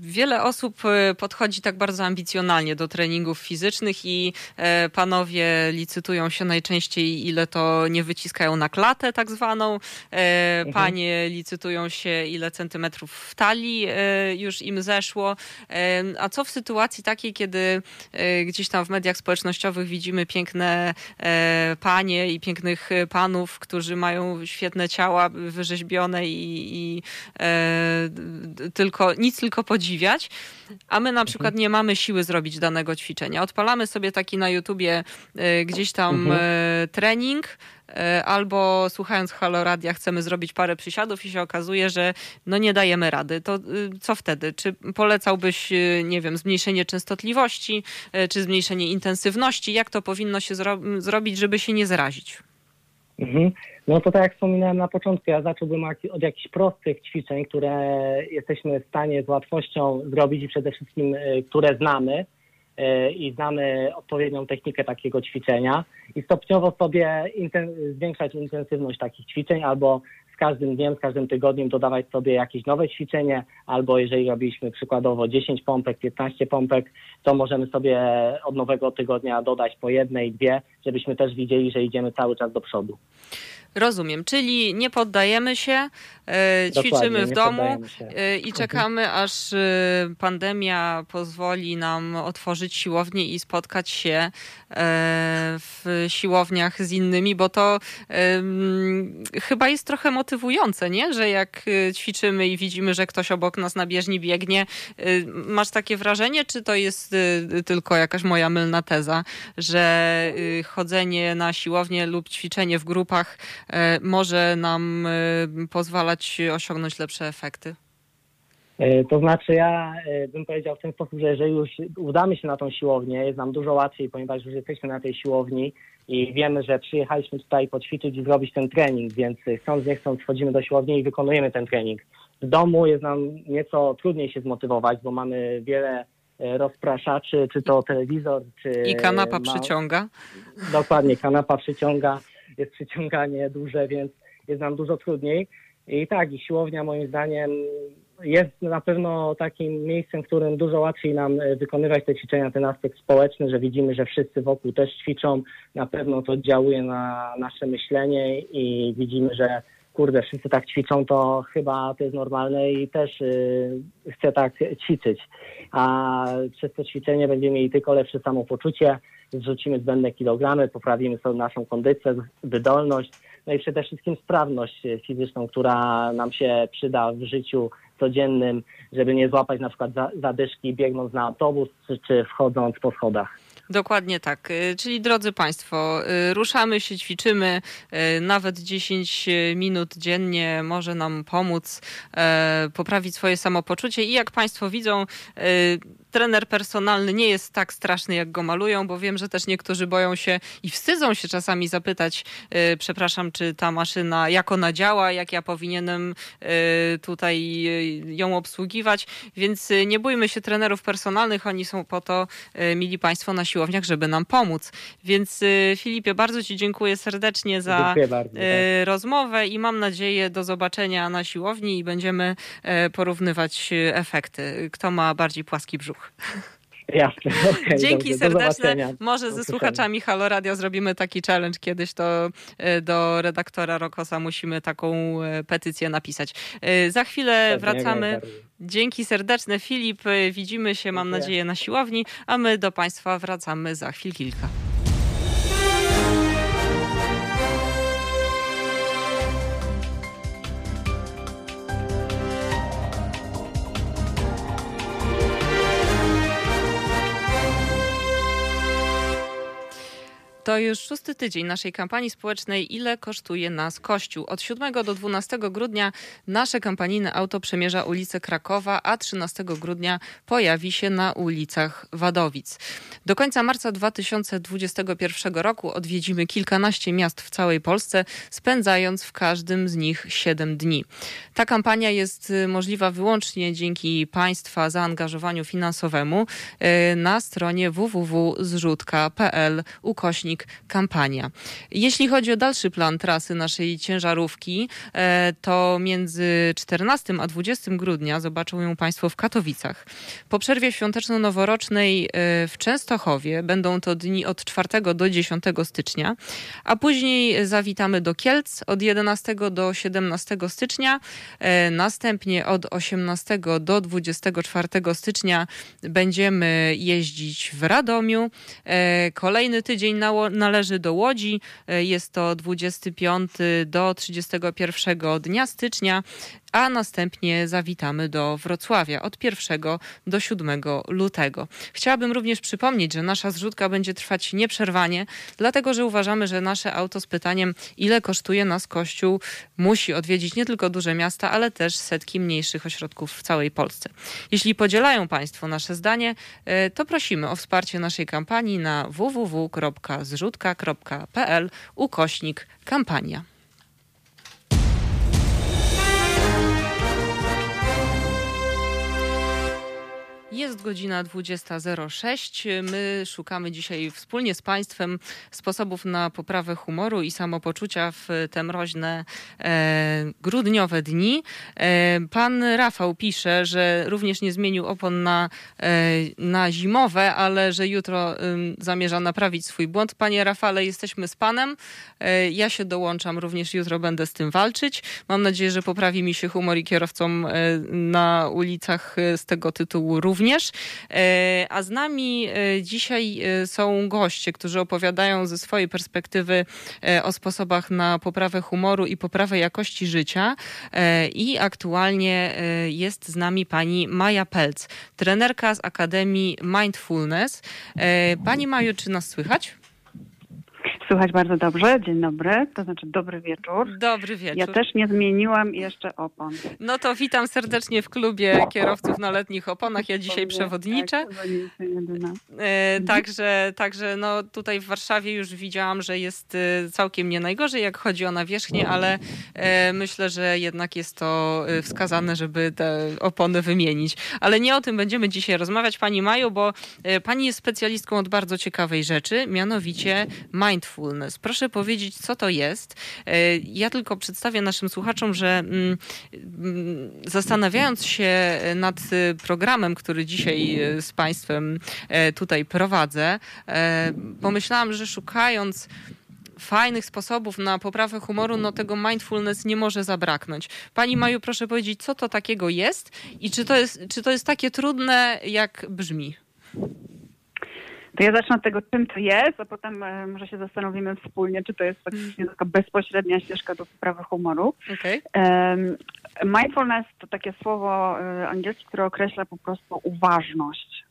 wiele osób e, podchodzi tak bardzo ambicjonalnie do treningów fizycznych i e, panowie licytują się najczęściej, ile to nie wyciskają na klatę tak zwaną. E, mhm. Panie licytują się, ile centymetrów w talii e, już im zeszło. E, a co w sytuacji takiej, kiedy e, gdzieś tam w mediach społecznościowych widzimy piękne panie i pięknych panów, którzy mają świetne ciała wyrzeźbione i i, e, tylko, nic tylko podziwiać, a my na przykład nie mamy siły zrobić danego ćwiczenia. Odpalamy sobie taki na YouTubie e, gdzieś tam mhm. e, trening, e, albo słuchając Halo Radia chcemy zrobić parę przysiadów i się okazuje, że no nie dajemy rady. To co wtedy? Czy polecałbyś, nie wiem, zmniejszenie częstotliwości, czy zmniejszenie intensywności? Jak to powinno się zro zrobić, żeby się nie zrazić? Mhm. No to tak jak wspominałem na początku, ja zacząłbym od jakichś prostych ćwiczeń, które jesteśmy w stanie z łatwością zrobić i przede wszystkim, y, które znamy y, i znamy odpowiednią technikę takiego ćwiczenia i stopniowo sobie inten zwiększać intensywność takich ćwiczeń albo z każdym dniem, z każdym tygodniem dodawać sobie jakieś nowe ćwiczenie, albo jeżeli robiliśmy przykładowo 10 pompek, 15 pompek, to możemy sobie od nowego tygodnia dodać po jednej, dwie, żebyśmy też widzieli, że idziemy cały czas do przodu. Rozumiem, czyli nie poddajemy się, e, ćwiczymy w domu e, i czekamy, aż e, pandemia pozwoli nam otworzyć siłownię i spotkać się w siłowniach z innymi, bo to chyba jest trochę motywujące, nie? że jak ćwiczymy i widzimy, że ktoś obok nas na bieżni biegnie, masz takie wrażenie, czy to jest tylko jakaś moja mylna teza, że chodzenie na siłownię lub ćwiczenie w grupach może nam e, pozwalać osiągnąć lepsze efekty? E, to znaczy ja bym powiedział w ten sposób, że jeżeli już udamy się na tą siłownię, jest nam dużo łatwiej, ponieważ już jesteśmy na tej siłowni i wiemy, że przyjechaliśmy tutaj poćwiczyć i zrobić ten trening, więc chcąc nie chcąc wchodzimy do siłowni i wykonujemy ten trening. W domu jest nam nieco trudniej się zmotywować, bo mamy wiele rozpraszaczy, czy to telewizor, czy... I kanapa ma... przyciąga. Dokładnie, kanapa przyciąga jest przyciąganie duże, więc jest nam dużo trudniej. I tak, i siłownia moim zdaniem jest na pewno takim miejscem, w którym dużo łatwiej nam e, wykonywać te ćwiczenia, ten aspekt społeczny, że widzimy, że wszyscy wokół też ćwiczą. Na pewno to oddziałuje na nasze myślenie i widzimy, że kurde, wszyscy tak ćwiczą, to chyba to jest normalne i też y, chcę tak ćwiczyć. A przez to ćwiczenie będziemy mieli tylko lepsze samopoczucie, zrzucimy zbędne kilogramy, poprawimy sobie naszą kondycję, wydolność, no i przede wszystkim sprawność fizyczną, która nam się przyda w życiu codziennym, żeby nie złapać na przykład zadyszki biegnąc na autobus czy, wchodząc po schodach. Dokładnie tak. Y, czyli drodzy Państwo, y, ruszamy się, ćwiczymy. Y, nawet 10 minut dziennie może nam pomóc poprawić swoje samopoczucie. I jak Państwo widzą, trener personalny nie jest tak straszny, jak go malują, bo wiem, że też niektórzy boją się i wstydzą się czasami zapytać, przepraszam, czy ta maszyna, jak ona działa, jak ja powinienem tutaj ją obsługiwać. Więc nie bójmy się trenerów personalnych, oni są po to, mili Państwo, na siłowniach, żeby nam pomóc. Więc y, Filipie, bardzo Ci dziękuję serdecznie za bardzo, tak. rozmowę i mam nadzieję do zobaczenia na siłowni i będziemy porównywać efekty. Kto ma bardziej płaski brzuch. Jasne. Okay, Dzięki dobrze. serdeczne. Może ze słuchaczami Halo Radio zrobimy taki challenge kiedyś, to e, do redaktora Rokosa musimy taką petycję napisać. Za chwilę Pewnie, wracamy. Dzięki serdeczne Filip. Widzimy się, mam nadzieję, na siłowni, a my do Państwa wracamy za chwil kilka. To już szósty tydzień naszej kampanii społecznej Ile kosztuje nas Kościół? Od 7 do 12 grudnia nasze kampanijne auto przemierza ulicę Krakowa, a 13 grudnia pojawi się na ulicach Wadowic. Do końca marca 2021 roku odwiedzimy kilkanaście miast w całej Polsce, spędzając w każdym z nich 7 dni. Ta kampania jest y, możliwa wyłącznie dzięki Państwa zaangażowaniu finansowemu y, na stronie www.zrzutka.pl ukośnik kampania. Jeśli chodzi o dalszy plan trasy naszej ciężarówki, e, to między 14 a 20 grudnia zobaczą ją Państwo w Katowicach. Po przerwie świąteczno-noworocznej e, w Częstochowie będą to dni od 4 do 10 stycznia, a później zawitamy do Kielc od 11 do 17 stycznia. E, następnie od 18 do 24 stycznia będziemy jeździć w Radomiu. Kolejny tydzień na należy do Łodzi. E, jest to 25 do 31 dnia stycznia a następnie zawitamy do Wrocławia od 1 do 7 lutego. Chciałabym również przypomnieć, że nasza zrzutka będzie trwać nieprzerwanie, dlatego że uważamy, że nasze auto z pytaniem, ile kosztuje nas Kościół, musi odwiedzić nie tylko duże miasta, ale też setki mniejszych ośrodków w całej Polsce. Jeśli podzielają Państwo nasze zdanie, e, to prosimy o wsparcie naszej kampanii na www.zrzutka.pl ukośnik kampania. Jest godzina 20.06. My szukamy dzisiaj wspólnie z Państwem sposobów na poprawę humoru i samopoczucia w te mroźne e, grudniowe dni. E, pan Rafał pisze, że również nie zmienił opon na, e, na zimowe, ale że jutro zamierza naprawić swój błąd. Panie Rafale, jesteśmy z Panem. E, ja się dołączam, również jutro będę z tym walczyć. Mam nadzieję, że poprawi mi się humor i kierowcom e, na ulicach e, z tego tytułu również również. E, a z nami e, dzisiaj e, są goście, którzy opowiadają ze swojej perspektywy o sposobach na poprawę humoru i poprawę jakości życia. I aktualnie jest z nami pani Maja Pelc, trenerka z Akademii Mindfulness. Pani Maju, czy nas słychać? Słychać bardzo dobrze. Dzień dobry, to znaczy dobry wieczór. Dobry wieczór. Ja też nie zmieniłam jeszcze opon. No to witam serdecznie w klubie kierowców na letnich oponach. Ja dzisiaj przewodniczę. E, także, także no tutaj w Warszawie już widziałam, że jest e, całkiem nie najgorzej, jak chodzi o nawierzchnię, ale e, myślę, że jednak jest to wskazane, żeby te opony wymienić. Ale nie o tym będziemy dzisiaj rozmawiać, Pani Maju, bo Pani jest specjalistką od bardzo ciekawej rzeczy, mianowicie mindfulness mindfulness. Proszę powiedzieć, co to jest. E, ja tylko przedstawię naszym słuchaczom, że mm, mm, zastanawiając się nad programem, który dzisiaj e, z Państwem e, tutaj prowadzę, pomyślałam, że szukając fajnych sposobów na poprawę humoru, no tego mindfulness nie może zabraknąć. Pani Maju, proszę powiedzieć, co to takiego jest i czy to jest, czy to jest takie trudne, jak brzmi? To ja zacznę od tego, czym to jest, a potem e, może się zastanowimy wspólnie, czy to jest faktycznie taka bezpośrednia ścieżka do poprawy humoru. Okay. mindfulness to takie słowo e, angielskie, które określa po prostu uważność.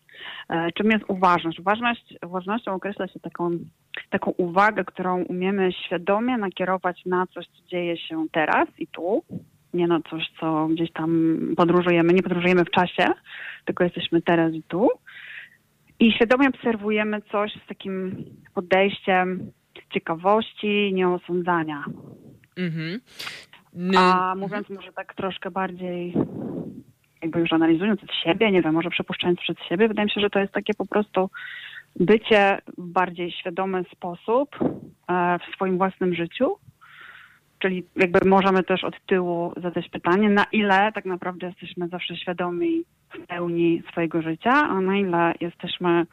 E, czym jest uważność? Uważność uważnością określa się taką, taką uwagę, którą umiemy świadomie nakierować na coś, co dzieje się teraz i tu, nie na coś, co gdzieś tam podróżujemy. Nie podróżujemy w czasie, tylko jesteśmy teraz i tu. I świadomie obserwujemy coś z takim podejściem ciekawości, nieosądzania. Mhm. A mówiąc może tak troszkę bardziej, jakby już analizując siebie, nie wiem, może przepuszczając przed siebie, wydaje mi się, że to jest takie po prostu bycie w bardziej świadomy sposób e, w swoim własnym życiu. Czyli jakby możemy też od tyłu zadać pytanie, na ile tak naprawdę jesteśmy zawsze świadomi w pełni swojego życia, a na ile jesteśmy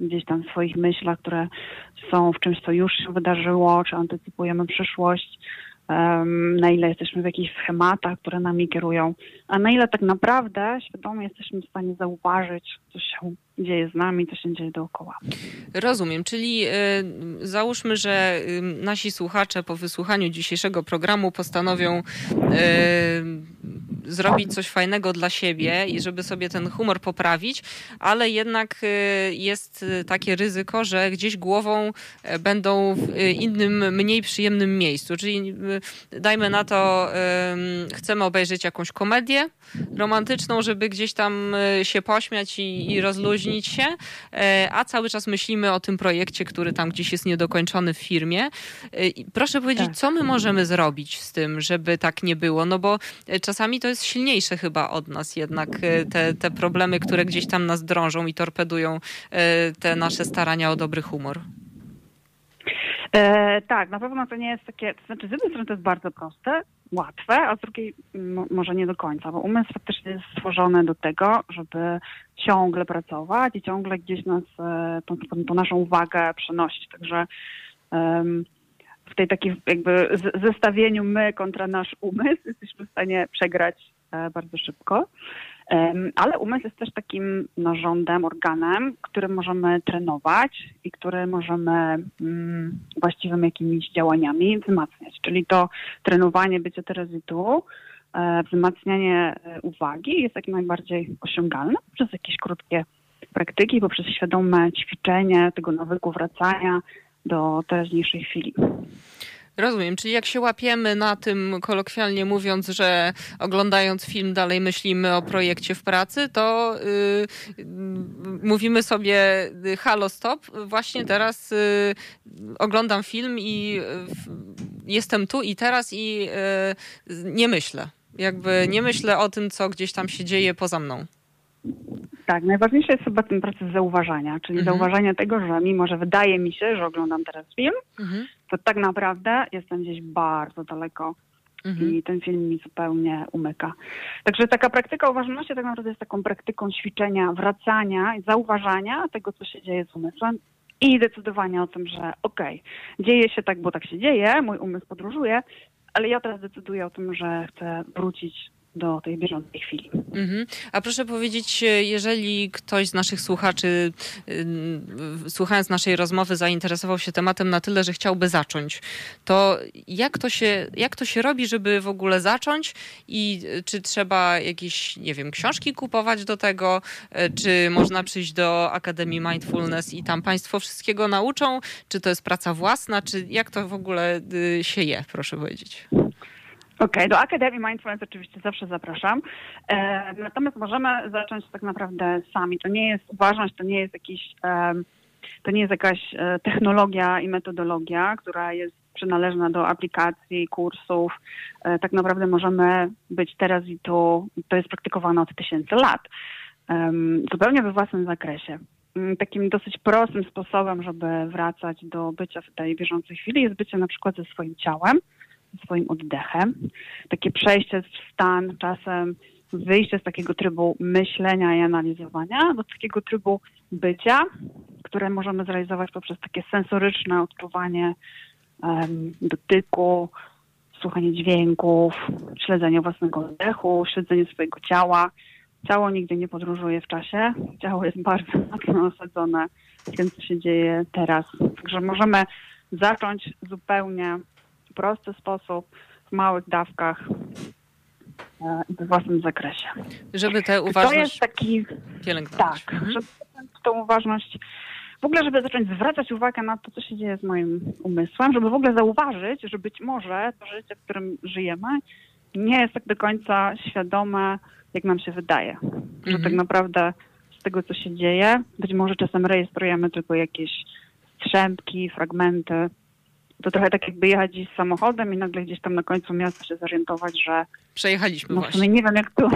gdzieś tam w swoich myślach, które są w czymś, co już się wydarzyło, czy antycypujemy przyszłość, na ile jesteśmy w jakichś schematach, które nami kierują, a na ile tak naprawdę świadomie jesteśmy w stanie zauważyć, co się dzieje z nami, co się dzieje dookoła. Rozumiem, czyli y, załóżmy, że nasi słuchacze po wysłuchaniu dzisiejszego programu postanowią y, zrobić coś fajnego dla siebie i żeby sobie ten humor poprawić, ale jednak jest takie ryzyko, że gdzieś głową będą w innym, mniej przyjemnym miejscu. Czyli dajmy na to, chcemy obejrzeć jakąś komedię romantyczną, żeby gdzieś tam się pośmiać i, i rozluźnić się, e, a cały czas myślimy o tym projekcie, który tam gdzieś jest niedokończony w firmie. E, proszę powiedzieć, tak. co my możemy zrobić z tym, żeby tak nie było? No bo e, czasami to jest silniejsze chyba od nas jednak, te, te problemy, które gdzieś tam nas drążą i torpedują te nasze starania o dobry humor. E, tak, na pewno to nie jest takie, to znaczy z jednej strony to jest bardzo proste, łatwe, a z drugiej może nie do końca, bo umysł faktycznie jest stworzony do tego, żeby ciągle pracować i ciągle gdzieś nas, e, tą, naszą uwagę przenosić. Także um, w tej takiej jakby zestawieniu my kontra nasz umysł jesteśmy w stanie przegrać e, bardzo szybko. Ale umysł jest też takim narządem, organem, który możemy trenować i który możemy mm, właściwymi jakimiś działaniami wzmacniać. Czyli to trenowanie bycia teraz i tu, e, wzmacnianie e, uwagi jest jak najbardziej osiągalne przez jakieś krótkie praktyki, poprzez świadome ćwiczenie tego nawyku wracania do teraźniejszej chwili. Rozumiem, czyli jak się łapiemy na tym, kolokwialnie mówiąc, że oglądając film dalej myślimy o projekcie w pracy, to yy, mówimy sobie y, halo stop, właśnie teraz yy, oglądam film i yy, jestem tu i teraz i y, nie myślę. Jakby nie myślę o tym, co gdzieś tam się dzieje poza mną. Tak, najważniejszy jest chyba ten proces zauważania, czyli mhm. zauważania tego, że mimo, że wydaje mi się, że oglądam teraz film, mhm. To tak naprawdę jestem gdzieś bardzo daleko mhm. i ten film mi zupełnie umyka. Także taka praktyka uważności tak naprawdę jest taką praktyką ćwiczenia, wracania i zauważania tego, co się dzieje z umysłem i decydowania o tym, że okej, okay, dzieje się tak, bo tak się dzieje, mój umysł podróżuje, ale ja teraz decyduję o tym, że chcę wrócić do tej bieżącej chwili. Mhm. A proszę powiedzieć, jeżeli ktoś z naszych słuchaczy, yy, słuchając naszej rozmowy, zainteresował się tematem na tyle, że chciałby zacząć, to jak to się, jak to się robi, żeby w ogóle zacząć i czy trzeba jakieś, nie wiem, książki kupować do tego, yy, czy można przyjść do Akademii Mindfulness i tam Państwo wszystkiego nauczą, czy to jest praca własna, czy jak to w ogóle yy, się je, proszę powiedzieć? Okej, okay, do Akademii Mindfulness oczywiście zawsze zapraszam. E, natomiast możemy zacząć tak naprawdę sami. To nie jest uważność, to nie jest jakiś, e, to nie jest jakaś e, technologia i metodologia, która jest przynależna do aplikacji, kursów. E, tak naprawdę możemy być teraz i tu, to jest praktykowane od tysięcy lat. zupełnie we własnym zakresie. Mm, takim dosyć prostym sposobem, żeby wracać do bycia w tej bieżącej chwili jest bycie na przykład ze swoim ciałem swoim oddechem. Takie przejście w stan czasem wyjście z takiego trybu myślenia i analizowania do takiego trybu bycia, które możemy zrealizować poprzez takie sensoryczne odczuwanie um, dotyku, słuchanie dźwięków, śledzenie własnego oddechu, śledzenie swojego ciała. Ciało nigdy nie podróżuje w czasie. Ciało jest bardzo mocno osadzone tym, co się dzieje teraz. Także możemy zacząć zupełnie prosty sposób, w małych dawkach e, w własnym zakresie. Żeby tę uważność to jest taki, pielęgnować. Tak, mhm. żeby tą uważność, w ogóle żeby zacząć zwracać uwagę na to, co się dzieje z moim umysłem, żeby w ogóle zauważyć, że być może to życie, w którym żyjemy, nie jest tak do końca świadome, jak nam się wydaje. Że mhm. tak naprawdę z tego, co się dzieje, być może czasem rejestrujemy tylko jakieś strzępki, fragmenty to trochę tak jakby jechać gdzieś samochodem i nagle gdzieś tam na końcu miasta się zorientować, że Przejechaliśmy no, właśnie. nie wiem jak tu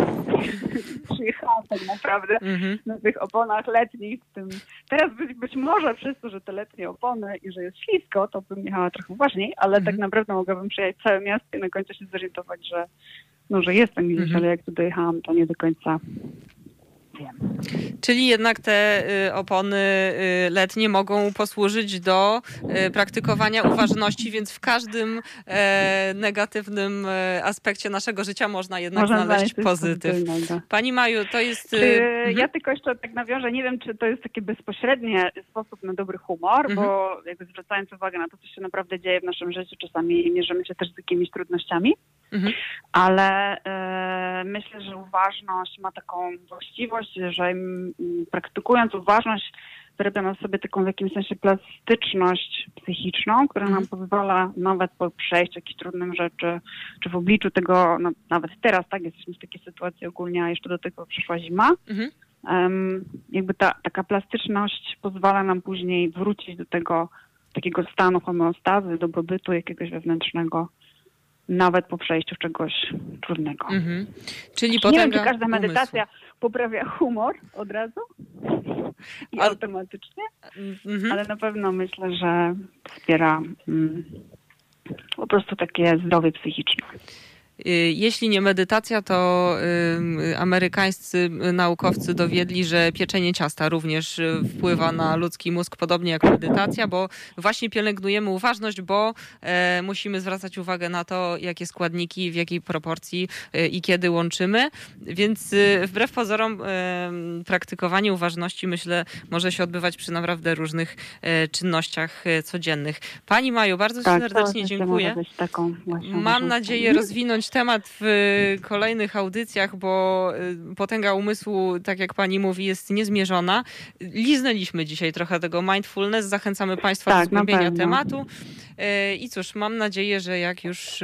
przyjechałam tak naprawdę mm-hmm. na tych oponach letnich. Tym... Teraz być, być może przez to, że te letnie opony i że jest ślisko, to bym jechała trochę ważniej, ale mm-hmm. tak naprawdę mogłabym przejechać całe miasto i na końcu się zorientować, że no, że jestem gdzieś, mm-hmm. ale jak tu dojechałam, to nie do końca wiem. Czyli jednak te y, opony y, letnie mogą posłużyć do y, praktykowania uważności, więc w każdym e, negatywnym e, aspekcie naszego życia można jednak można znaleźć pozytyw. Pani Maju, to jest... Ja tylko jeszcze tak nawiążę, nie wiem, czy to jest taki bezpośredni sposób na dobry humor, mhm. bo jakby zwracając uwagę na to, co się naprawdę dzieje w naszym życiu, czasami mierzymy się też z jakimiś trudnościami, mhm. ale e, myślę, że uważność ma taką właściwość, że praktykując uważność, wyrabiamy sobie taką w jakimś sensie plastyczność psychiczną, która nam mhm. pozwala nawet po przejściu jakichś trudnych rzeczy, czy w obliczu tego, no, nawet teraz, tak, jesteśmy w takiej sytuacji ogólnie, a jeszcze do tego przyszła zima, mhm. um, jakby ta taka plastyczność pozwala nam później wrócić do tego takiego stanu homeostazy, dobrobytu jakiegoś wewnętrznego, nawet po przejściu czegoś trudnego. Mhm. Czyli potęga Nie wiem, czy każda medytacja poprawia humor od razu i automatycznie, mhm. ale na pewno myślę, że wspiera mm, po prostu takie zdrowie psychiczne. Y, jeśli nie medytacja, to y, amerykańscy naukowcy dowiedli, że pieczenie ciasta również y, wpływa na ludzki mózg podobnie jak medytacja, bo właśnie pielęgnujemy uważność, bo e, musimy zwracać uwagę na to, jakie składniki, w jakiej proporcji i kiedy łączymy. Więc wbrew pozorom praktykowanie uważności myślę może się odbywać przy naprawdę różnych e, czynnościach e, codziennych. Pani Maju, bardzo tak, serdecznie dziękuję. Mam nadzieję rozwinąć temat w kolejnych audycjach, bo y, potęga umysłu, tak jak pani mówi, jest niezmierzona. Liznęliśmy dzisiaj trochę tego mindfulness. Zachęcamy państwa tak, do zgłębienia tematu. Y, I cóż, mam nadzieję, że jak już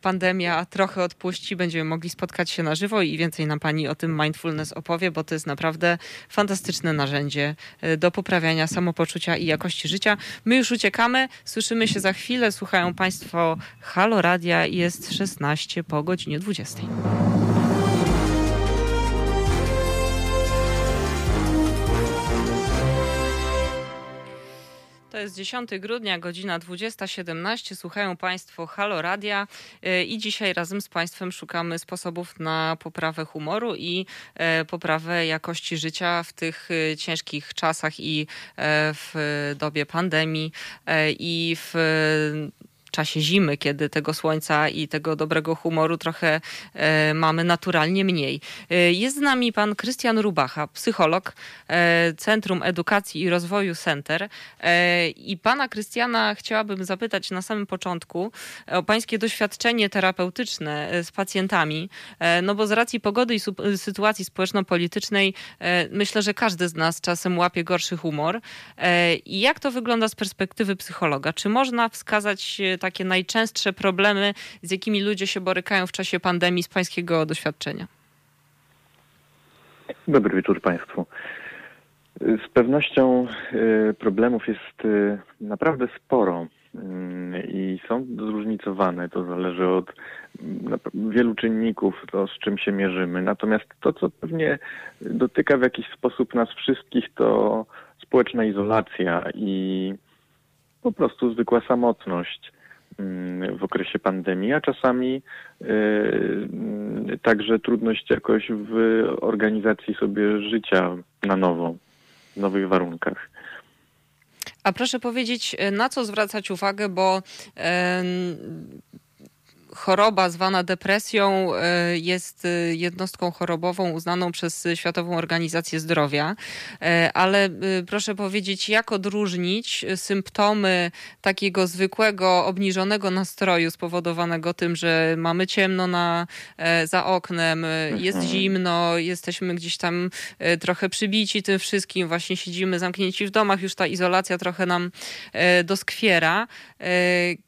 pandemia trochę odpuści, będziemy mogli spotkać się na żywo i więcej nam Pani o tym mindfulness opowie, bo to jest naprawdę fantastyczne narzędzie e, do poprawiania samopoczucia i jakości życia. My już uciekamy, słyszymy się za chwilę, słuchają Państwo Halo Radia, jest 16 po godzinie 20. jest 10 grudnia, godzina 20.17. Słuchają Państwo Halo Radia e, i dzisiaj razem z Państwem szukamy sposobów na poprawę humoru i e, poprawę jakości życia w tych e, ciężkich czasach i w dobie pandemii i w czasie zimy, kiedy tego słońca i tego dobrego humoru trochę e, mamy naturalnie mniej. E, jest z nami pan Krystian Rubacha, psycholog e, Centrum Edukacji i Rozwoju Center. I pana Krystiana chciałabym zapytać na samym początku o pańskie doświadczenie terapeutyczne z pacjentami, no bo z racji pogody i sytuacji społeczno-politycznej myślę, że każdy z nas czasem łapie gorszy humor. I jak to wygląda z perspektywy psychologa? Czy można wskazać takie najczęstsze problemy, z jakimi ludzie się borykają w czasie pandemii z Pańskiego doświadczenia? Dobry wieczór Państwu. Z pewnością y, problemów jest y, naprawdę sporo y, i są zróżnicowane. To zależy od wielu czynników, to z czym się mierzymy. Natomiast to, co pewnie dotyka w jakiś sposób nas wszystkich, to społeczna izolacja i po prostu zwykła samotność. Mm, w okresie pandemii, a czasami y, także trudność jakoś w organizacji sobie życia na nowo, w nowych warunkach. A proszę powiedzieć, na co zwracać uwagę, bo choroba zwana depresją e, jest e, jednostką chorobową uznaną przez Światową Organizację Zdrowia, e, ale proszę powiedzieć, jak odróżnić symptomy takiego zwykłego, obniżonego nastroju spowodowanego tym, że mamy ciemno na, za oknem, jest mhm. zimno, jesteśmy gdzieś tam trochę przybici tym wszystkim, właśnie siedzimy zamknięci w domach, już ta izolacja trochę nam doskwiera.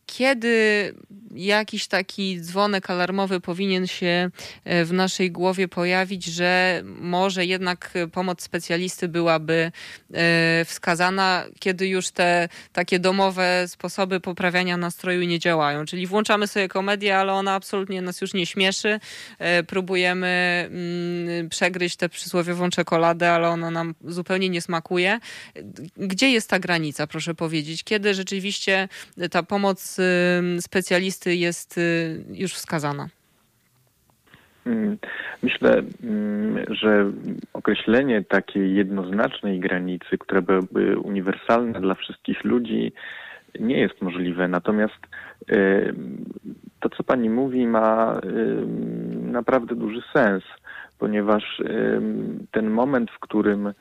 Kiedy jakiś taki dzwonek alarmowy powinien się e, w naszej głowie pojawić, że może jednak pomoc specjalisty byłaby e, wskazana, kiedy już te takie domowe sposoby poprawiania nastroju nie działają. Czyli włączamy sobie komedię, ale ona absolutnie nas już nie śmieszy. E, próbujemy mm, przegryźć tę przysłowiową czekoladę, ale ona nam zupełnie nie smakuje. Gdzie jest ta granica, proszę powiedzieć? Kiedy rzeczywiście ta pomoc specjalisty jest y, już wskazana? Mm, myślę, mm, że określenie takiej jednoznacznej granicy, która byłaby uniwersalna dla wszystkich ludzi, nie jest możliwe. Natomiast y, to, co pani mówi, ma y, naprawdę duży sens, ponieważ ten moment, w którym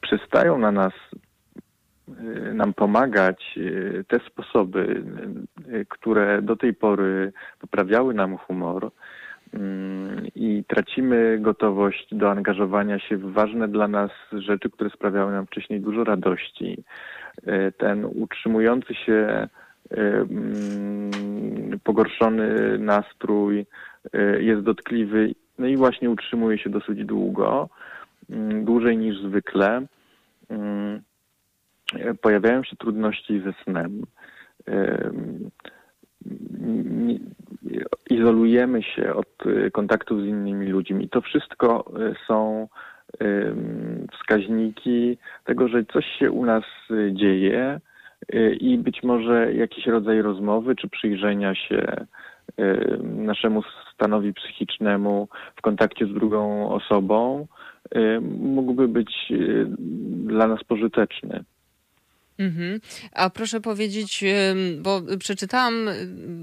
przestają na nas Y, nam pomagać y, te sposoby, y, które do tej pory poprawiały nam humor mm, i tracimy gotowość do angażowania się w ważne dla nas rzeczy, które sprawiały nam wcześniej dużo radości. Ten utrzymujący się mm, pogorszony nastrój jest dotkliwy, no i właśnie utrzymuje się dosyć długo, mm, dłużej niż zwykle pojawiają się trudności ze snem. Izolujemy się od e, kontaktów z innymi ludźmi. To wszystko e, są wskaźniki tego, że coś się u nas e, dzieje i być może jakiś rodzaj rozmowy czy przyjrzenia się naszemu stanowi psychicznemu w kontakcie z drugą osobą mógłby być dla nas pożyteczny. Mhm. A proszę powiedzieć, bo przeczytałam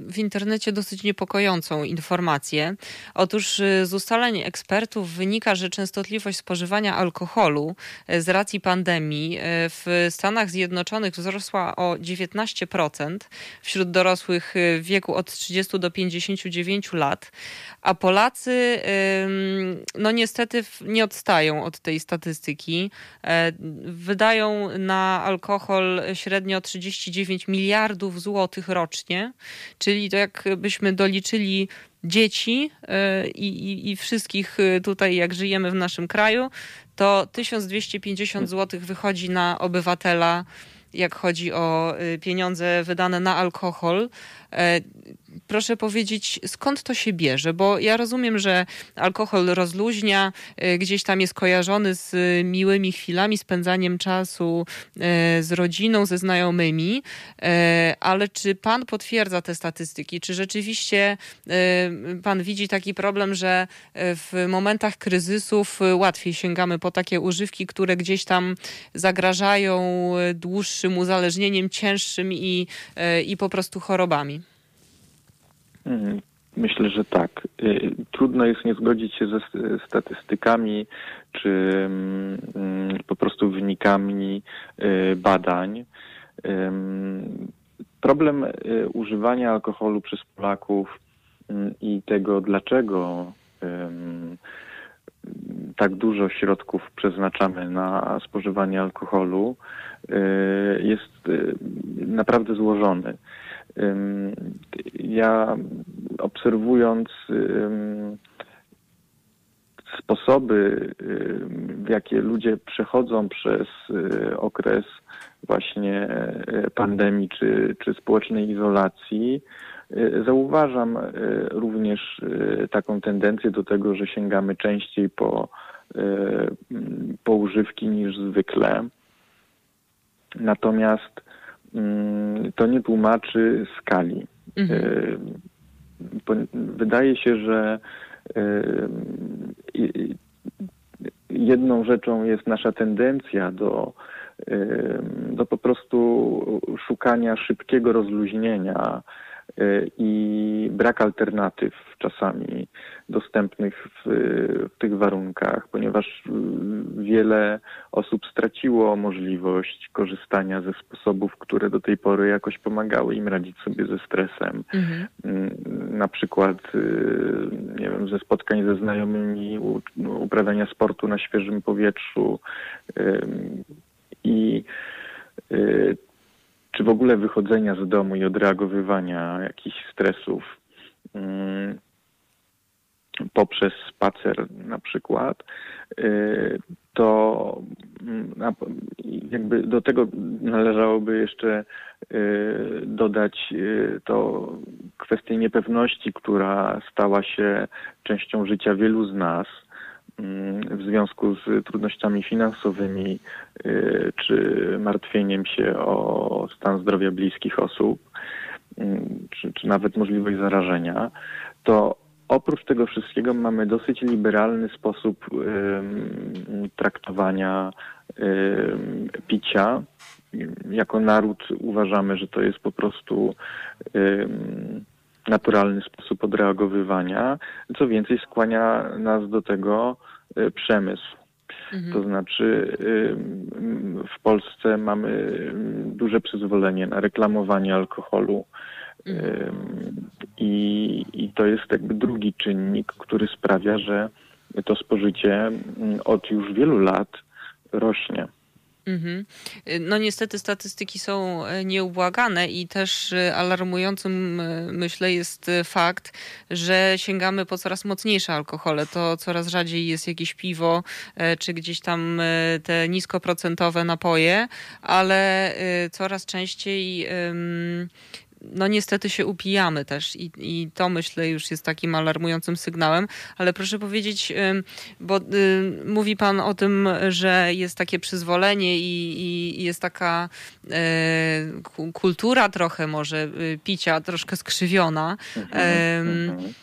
w internecie dosyć niepokojącą informację. Otóż y, z ustaleń ekspertów wynika, że częstotliwość spożywania alkoholu y, z racji pandemii y, w Stanach Zjednoczonych wzrosła o 19% wśród dorosłych w wieku od 30 do 59 lat, a Polacy no niestety nie odstają od tej statystyki. E, wydają na alkohol średnio 39 miliardów złotych rocznie, czyli to jakbyśmy doliczyli dzieci e, i, i, i, wszystkich e, tutaj, jak żyjemy w naszym kraju, to 1250 złotych wychodzi na obywatela, jak chodzi o e, pieniądze wydane na alkohol. Proszę powiedzieć, skąd to się bierze? Bo ja rozumiem, że alkohol rozluźnia, gdzieś tam jest kojarzony z miłymi chwilami, spędzaniem czasu z rodziną, ze znajomymi, ale czy pan potwierdza te statystyki? Czy rzeczywiście pan widzi taki problem, że w momentach kryzysów łatwiej sięgamy po takie używki, które gdzieś tam zagrażają dłuższym uzależnieniem, cięższym i, i po prostu chorobami? Mhm. Myślę, że tak. Y, trudno jest nie zgodzić się ze statystykami czy mm, po prostu wynikami y, badań. Problem używania alkoholu przez Polaków mm, i tego, dlaczego tak dużo środków przeznaczamy na spożywanie alkoholu, jest naprawdę złożony. Ja obserwując sposoby, w jakie ludzie przechodzą przez y, okres właśnie y, pandemii czy, czy społecznej izolacji, y, zauważam również taką tendencję do tego, że sięgamy częściej po, po używki niż zwykle. Natomiast to nie tłumaczy skali. Mhm. E, wydaje się, że e, jedną rzeczą jest nasza tendencja do, e, do po prostu szukania szybkiego rozluźnienia i brak alternatyw czasami dostępnych w, w, tych warunkach, ponieważ wiele osób straciło możliwość korzystania ze sposobów, które do tej pory jakoś pomagały im radzić sobie ze stresem. Mhm. Na przykład, nie wiem, ze spotkań ze znajomymi, uprawiania sportu na świeżym powietrzu i czy w ogóle wychodzenia z domu i odreagowywania jakichś stresów mm, poprzez spacer na przykład, y, to mm, jakby do tego należałoby jeszcze y, dodać y, to kwestię niepewności, która stała się częścią życia wielu z nas w związku z trudnościami finansowymi y, czy martwieniem się o stan zdrowia bliskich osób, mm, czy, czy nawet możliwość zarażenia, to oprócz tego wszystkiego mamy dosyć liberalny sposób traktowania picia. Jako naród uważamy, że to jest po prostu naturalny sposób odreagowywania. Co więcej, skłania nas do tego przemysł. Mhm. To znaczy, w Polsce mamy duże przyzwolenie na reklamowanie alkoholu. Mhm. I, I to jest jakby drugi czynnik, który sprawia, że to spożycie od już wielu lat rośnie. Mhm. No niestety statystyki są e, nieubłagane i też e, alarmującym e, myślę jest fakt, że sięgamy po coraz mocniejsze alkohole. To coraz rzadziej jest jakieś piwo czy gdzieś tam te niskoprocentowe napoje, ale coraz częściej no niestety się upijamy też i, i to myślę już jest takim alarmującym sygnałem, ale proszę powiedzieć, bo y, mówi pan o tym, że jest takie przyzwolenie i, i jest taka y, kultura trochę może y, picia troszkę skrzywiona. Mhm, mhm.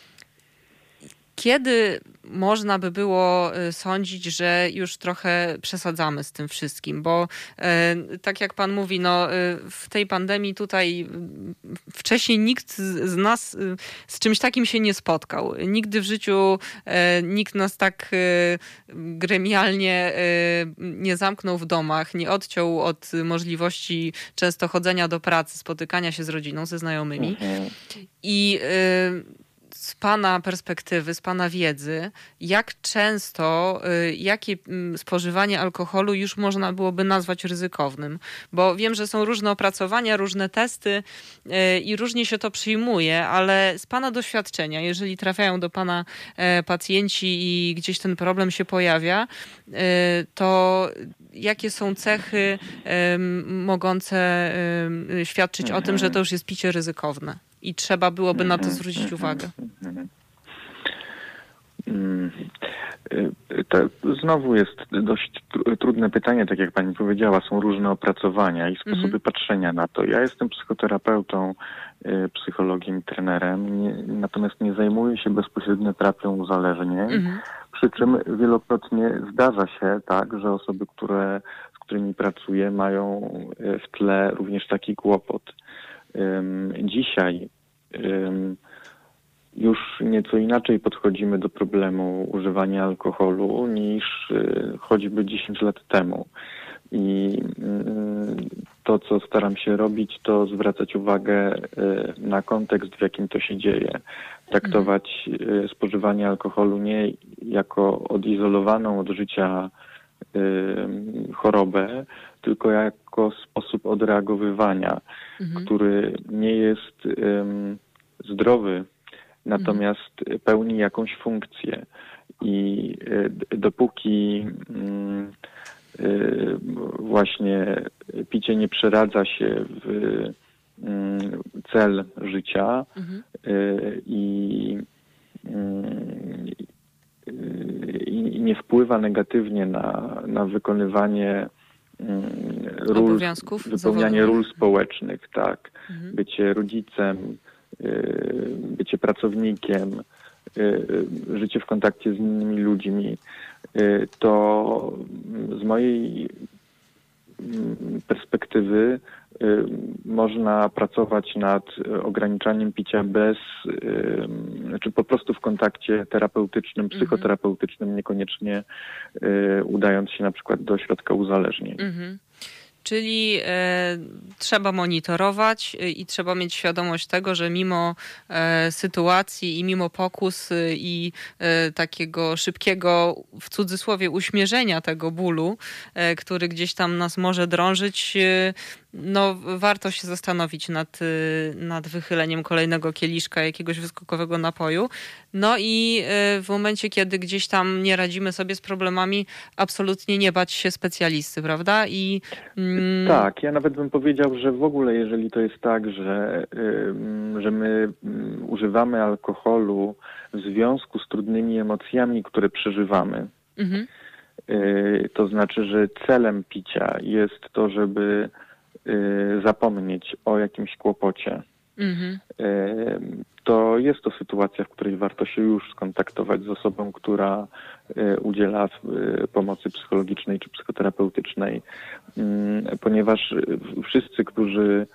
Kiedy można by było y, sądzić, że już trochę przesadzamy z tym wszystkim, bo y, tak jak pan mówi, no, y, w tej pandemii tutaj wcześniej nikt z nas z czymś takim się nie spotkał. Nigdy w życiu nikt nas tak gremialnie nie zamknął w domach, nie odciął od możliwości często chodzenia do pracy, spotykania się z rodziną, ze znajomymi. Mhm. I z Pana perspektywy, z Pana wiedzy, jak często, y, jakie mm, spożywanie alkoholu już można byłoby nazwać ryzykownym? Bo wiem, że są różne opracowania, różne testy y, i różnie się to przyjmuje, ale z Pana doświadczenia, jeżeli trafiają do Pana e, pacjenci i gdzieś ten problem się pojawia, y, to jakie są cechy mogące świadczyć o tym, że to już jest picie ryzykowne? I trzeba byłoby na to mhm. zwrócić uwagę? Mm, to znowu jest dość trudne pytanie, tak jak pani powiedziała, są różne opracowania i sposoby mhm. patrzenia na to. Ja jestem psychoterapeutą, y, psychologiem i trenerem, nie, natomiast nie zajmuję się bezpośrednio terapią uzależnień, mhm. przy czym wielokrotnie zdarza się tak, że osoby, które, z którymi pracuję mają y, w tle również taki kłopot. Dzisiaj już nieco inaczej podchodzimy do problemu używania alkoholu niż y, choćby 10 lat temu. I y, to, co staram się robić, to zwracać uwagę y, na kontekst, w jakim to się dzieje. Traktować spożywanie alkoholu nie jako odizolowaną od życia chorobę, tylko jako sposób odreagowywania, mhm. który nie jest zdrowy natomiast pełni jakąś funkcję. I e, dopóki mm, e, właśnie picie nie przeradza się w mm, cel życia mhm. E, i, mm, i nie wpływa negatywnie na, na wykonywanie ról, wypełnianie ról społecznych, tak. Mhm. Bycie rodzicem, bycie pracownikiem, y, życie w kontakcie z innymi ludźmi, y, to z mojej mm, perspektywy można pracować nad ograniczaniem picia bez, czy znaczy po prostu w kontakcie terapeutycznym, mhm. psychoterapeutycznym, niekoniecznie udając się na przykład do ośrodka uzależnień. Mhm. Czyli e, trzeba monitorować e, i trzeba mieć świadomość tego, że mimo e, sytuacji i mimo pokus i takiego szybkiego, w cudzysłowie, uśmierzenia tego bólu, który gdzieś tam nas może drążyć, no, warto się zastanowić nad, nad wychyleniem kolejnego kieliszka jakiegoś wyskokowego napoju. No i w momencie, kiedy gdzieś tam nie radzimy sobie z problemami, absolutnie nie bać się specjalisty, prawda? I mm, Mm. Tak, ja nawet bym powiedział, że w ogóle jeżeli to jest tak, że, że my używamy alkoholu w związku z trudnymi emocjami, które przeżywamy, mhm. Y, to znaczy, że celem picia jest to, żeby y, zapomnieć o jakimś kłopocie. Mhm. To jest to sytuacja, w której warto się już skontaktować z osobą, która y, udziela y, pomocy psychologicznej czy psychoterapeutycznej, mm, ponieważ wszyscy, którzy,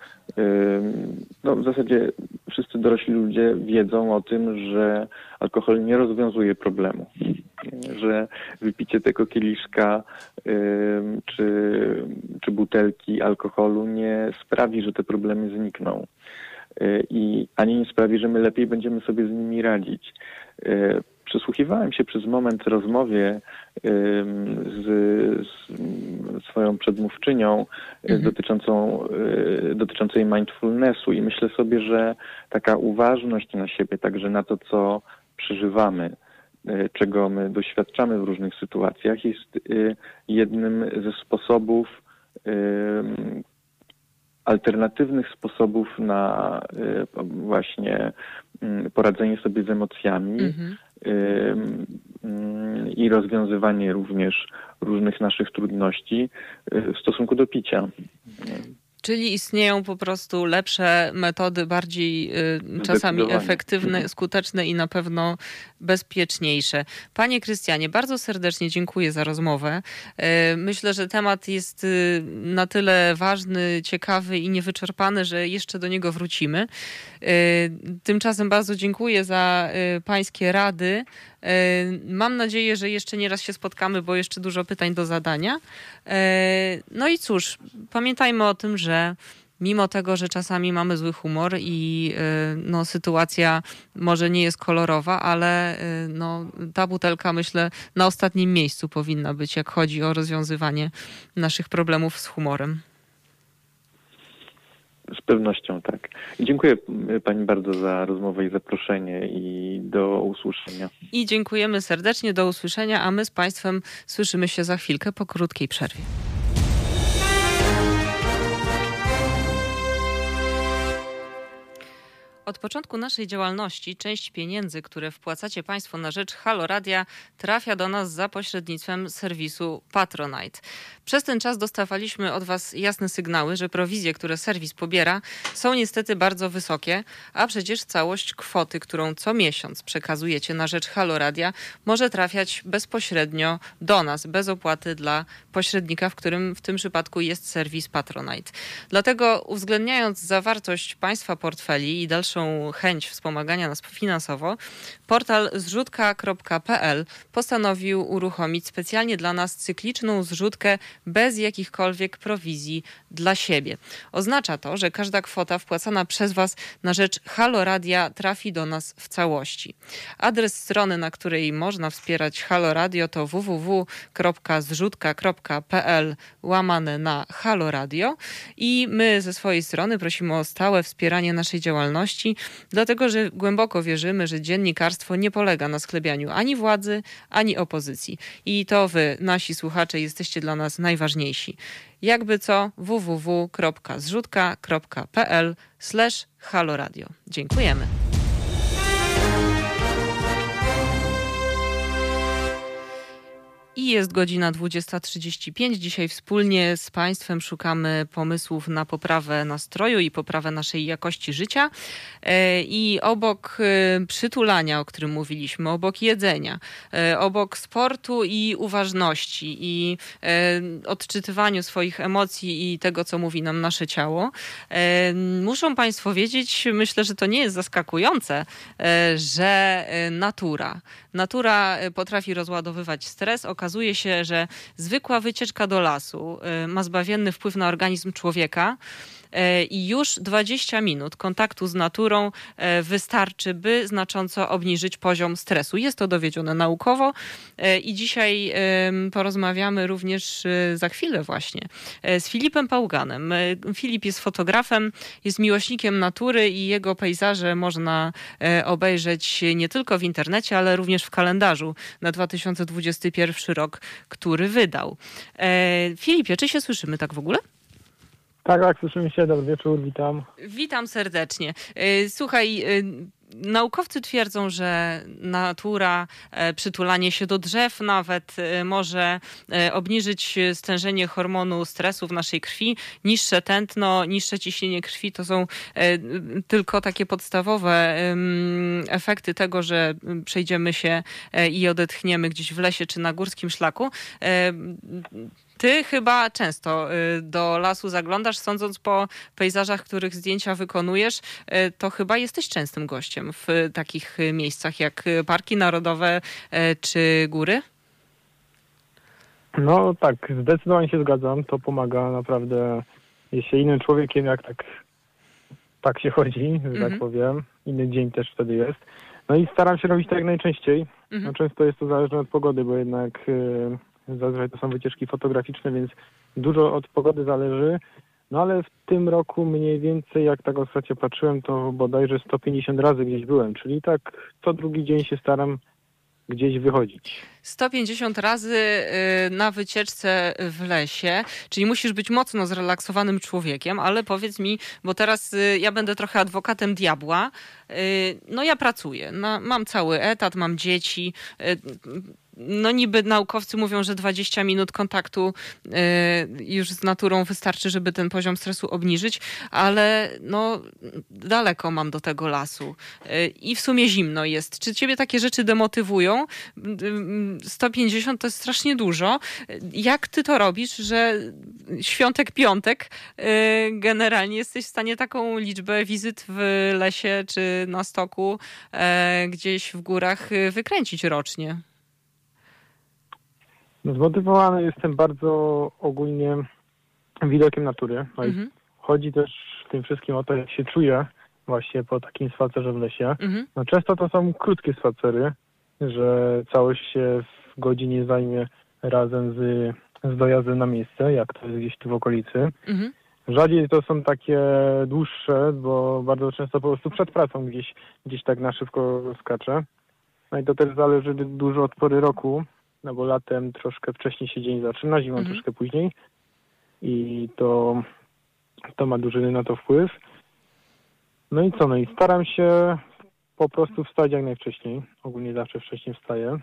no w zasadzie wszyscy dorośli ludzie wiedzą o tym, że alkohol nie rozwiązuje problemu, że wypicie tego kieliszka czy, czy butelki alkoholu nie sprawi, że te problemy znikną. Y, i ani nie sprawi, że my lepiej będziemy sobie z nimi radzić. Y, przysłuchiwałem się przez moment rozmowie z, z swoją przedmówczynią y, mhm. dotyczącą, dotyczącej mindfulnessu i myślę sobie, że taka uważność na siebie, także na to, co przeżywamy, czego my doświadczamy w różnych sytuacjach, jest jednym ze sposobów, alternatywnych sposobów na y, właśnie mm, poradzenie sobie z emocjami mhm. Mm, i rozwiązywanie również różnych naszych trudności y, w stosunku do picia. Czyli istnieją po prostu lepsze metody, bardziej y, czasami efektywne, skuteczne i na pewno bezpieczniejsze. Panie Krystianie, bardzo serdecznie dziękuję za rozmowę. Y, myślę, że temat jest y, na tyle ważny, ciekawy i niewyczerpany, że jeszcze do niego wrócimy. Tymczasem bardzo dziękuję za Pańskie rady. Mam nadzieję, że jeszcze nie raz się spotkamy, bo jeszcze dużo pytań do zadania. No i cóż, pamiętajmy o tym, że mimo tego, że czasami mamy zły humor i no, sytuacja może nie jest kolorowa, ale no, ta butelka myślę na ostatnim miejscu powinna być, jak chodzi o rozwiązywanie naszych problemów z humorem. Z pewnością tak. Dziękuję Pani bardzo za rozmowę i zaproszenie i do usłyszenia. I dziękujemy serdecznie, do usłyszenia, a my z Państwem słyszymy się za chwilkę po krótkiej przerwie. Od początku naszej działalności część pieniędzy, które wpłacacie Państwo na rzecz Halo Radia, trafia do nas za pośrednictwem serwisu Patronite. Przez ten czas dostawaliśmy od Was jasne sygnały, że prowizje, które serwis pobiera, są niestety bardzo wysokie, a przecież całość kwoty, którą co miesiąc przekazujecie na rzecz Halo Radia, może trafiać bezpośrednio do nas, bez opłaty dla pośrednika, w którym w tym przypadku jest serwis Patronite. Dlatego uwzględniając zawartość Państwa portfeli i dalszą chęć wspomagania nas finansowo, portal zrzutka.pl postanowił uruchomić specjalnie dla nas cykliczną zrzutkę bez jakichkolwiek prowizji dla siebie. Oznacza to, że każda kwota wpłacana przez Was na rzecz Halo Radia trafi do nas w całości. Adres strony, na której można wspierać Halo Radio to www.zrzutka.pl łamane na Halo Radio i my ze swojej strony prosimy o stałe wspieranie naszej działalności, dlatego że głęboko wierzymy, że dziennikarstwo nie polega na sklebianiu ani władzy, ani opozycji. I to wy, nasi słuchacze, jesteście dla nas najważniejsi. Jakby co www.zrzutka.pl slash haloradio. Dziękujemy. I jest godzina 20.35. Dzisiaj wspólnie z Państwem szukamy pomysłów na poprawę nastroju i poprawę naszej jakości życia. E, I obok e, przytulania, o którym mówiliśmy, obok jedzenia, e, obok sportu i uważności i odczytywaniu swoich emocji i tego, co mówi nam nasze ciało, muszą Państwo wiedzieć, myślę, że to nie jest zaskakujące, że natura, natura potrafi rozładowywać stres, okazuje się, że zwykła wycieczka do lasu y, ma zbawienny wpływ na organizm człowieka. E, i już 20 minut kontaktu z naturą e, wystarczy, by znacząco obniżyć poziom stresu. Jest to dowiedzione naukowo e, i dzisiaj porozmawiamy również za chwilę właśnie z Filipem Pałganem. Filip jest fotografem, jest miłośnikiem natury i jego pejzaże można obejrzeć nie tylko w internecie, ale również w kalendarzu na 2021 rok, który wydał. Filipie, czy się słyszymy tak w ogóle? Tak, tak, słyszymy się. Dobry wieczór, witam. Witam serdecznie. Y, słuchaj, y, naukowcy twierdzą, że natura, e, przytulanie się do drzew nawet e, może e, obniżyć stężenie hormonu stresu w naszej krwi. Niższe tętno, niższe ciśnienie krwi to są tylko takie podstawowe efekty tego, że przejdziemy się i odetchniemy gdzieś w lesie czy na górskim szlaku. Ty chyba często y, do lasu zaglądasz, sądząc po pejzażach, których zdjęcia wykonujesz, y, to chyba jesteś częstym gościem w takich miejscach jak parki narodowe y, czy góry? No tak, zdecydowanie się zgadzam. To pomaga naprawdę. Jest się innym człowiekiem, jak tak, tak się chodzi, że tak mhm. powiem. Inny dzień też wtedy jest. No i staram się robić tak jak najczęściej. Mhm. No, często jest to zależne od pogody, bo jednak Zazwyczaj to są wycieczki fotograficzne, więc dużo od pogody zależy. No ale w tym roku mniej więcej, jak tak ostatnio patrzyłem, to bodajże 150 razy gdzieś byłem, czyli tak co drugi dzień się staram gdzieś wychodzić. 150 razy y, na wycieczce w lesie, czyli musisz być mocno zrelaksowanym człowiekiem, ale powiedz mi, bo teraz y, ja będę trochę adwokatem diabła. Y, no ja pracuję, mam cały etat, mam dzieci no niby naukowcy mówią, że 20 minut kontaktu y, już z naturą wystarczy, żeby ten poziom stresu obniżyć, ale no daleko mam do tego lasu y, i w sumie zimno jest. Czy ciebie takie rzeczy demotywują? 150 to jest strasznie dużo. Jak ty to robisz, że świątek, piątek y, generalnie jesteś w stanie taką liczbę wizyt w lesie czy na stoku gdzieś w górach wykręcić rocznie? Zmotywowany jestem bardzo ogólnie widokiem natury. No mhm. Chodzi też w tym wszystkim o to, jak się czuję właśnie po takim spacerze w lesie. Mhm. No, często to są krótkie spacery, że całość się w godzinie zajmie razem z, z dojazdem na miejsce, jak to jest gdzieś tu w okolicy. Mhm. Rzadziej to są takie dłuższe, bo bardzo często po prostu przed pracą gdzieś, gdzieś tak na szybko skaczę. No i to też zależy dużo od pory roku, no bo latem troszkę wcześniej się dzień zaczyna, zimą mhm. troszkę później i to, to ma duży na to wpływ. No i co, no i staram się po prostu wstać jak najwcześniej. Ogólnie zawsze wcześniej wstaję.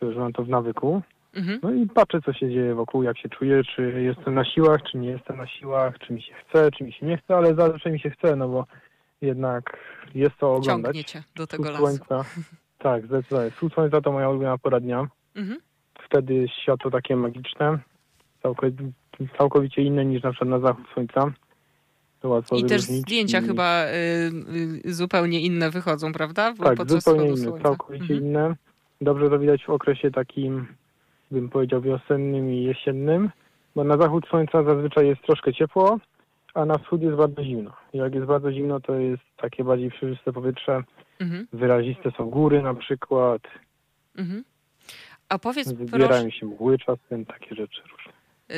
To już mam to w nawyku. Mhm. No i patrzę, co się dzieje wokół, jak się czuję, czy jestem na siłach, czy nie jestem na siłach, czy mi się chce, czy mi się nie chce, ale zazwyczaj mi się chce, no bo jednak jest to oglądać. Ciągnie do tego lasu. Słońca. Tak, zdecydowanie. Wschód słońca to moja ulubiona pora dnia. Mhm. Wtedy światło takie magiczne, całkowicie, całkowicie inne niż na przykład na zachód słońca. I też zdjęcia i... chyba y, y, zupełnie inne wychodzą, prawda? Bo tak, zupełnie inne, słońca. całkowicie mhm. inne. Dobrze to widać w okresie takim, bym powiedział, wiosennym i jesiennym, bo na zachód słońca zazwyczaj jest troszkę ciepło, a na wschód jest bardzo zimno. Jak jest bardzo zimno, to jest takie bardziej przejrzyste powietrze, mhm. wyraziste są góry na przykład. Mhm. A powiedz Zbierają proszę... się mgły czasem, takie rzeczy różne.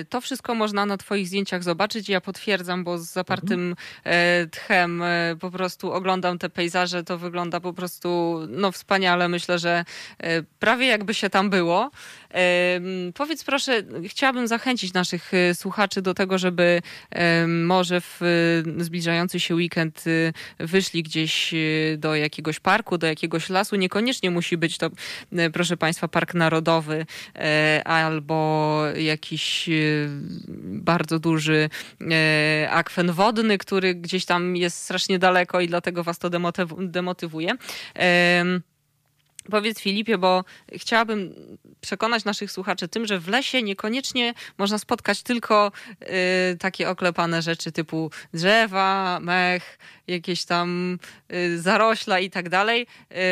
To wszystko można na Twoich zdjęciach zobaczyć. Ja potwierdzam, bo z zapartym mhm. tchem e, po prostu oglądam te pejzaże. To wygląda po prostu no, wspaniale. Myślę, że e, prawie jakby się tam było. Powiedz proszę, chciałabym zachęcić naszych słuchaczy do tego, żeby może w zbliżający się weekend wyszli gdzieś do jakiegoś parku, do jakiegoś lasu. Niekoniecznie musi być to, proszę Państwa, park narodowy albo jakiś bardzo duży e, akwen wodny, który gdzieś tam jest strasznie daleko i dlatego was to demotywuje. Powiedz Filipie, bo chciałabym przekonać naszych słuchaczy tym, że w lesie niekoniecznie można spotkać tylko y, takie oklepane rzeczy typu drzewa, mech, jakieś tam y, zarośla i tak dalej. Y,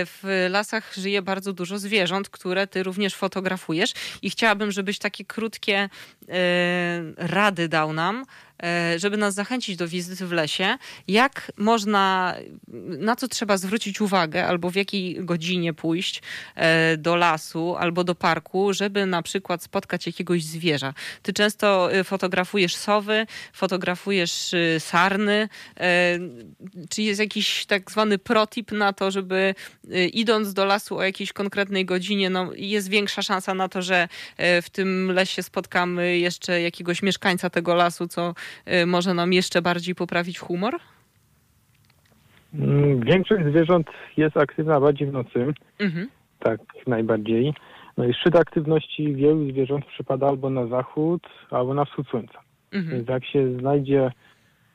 w lasach żyje bardzo dużo zwierząt, które ty również fotografujesz i chciałabym, żebyś takie krótkie y, rady dał nam, żeby nas zachęcić do wizyty w lesie, jak można, na co trzeba zwrócić uwagę, albo w jakiej godzinie pójść do lasu albo do parku, żeby na przykład spotkać jakiegoś zwierza. Ty często fotografujesz sowy, fotografujesz sarny. Czy jest jakiś tak zwany protip na to, żeby idąc do lasu o jakiejś konkretnej godzinie, no jest większa szansa na to, że w tym lesie spotkamy jeszcze jakiegoś mieszkańca tego lasu, co Y, może nam jeszcze bardziej poprawić humor? Mm, większość zwierząt jest aktywna bardziej w nocy. Mhm. Tak, najbardziej. No i szczyt aktywności wielu zwierząt przypada albo na zachód, albo na wschód słońca. Mhm. Więc jak się znajdzie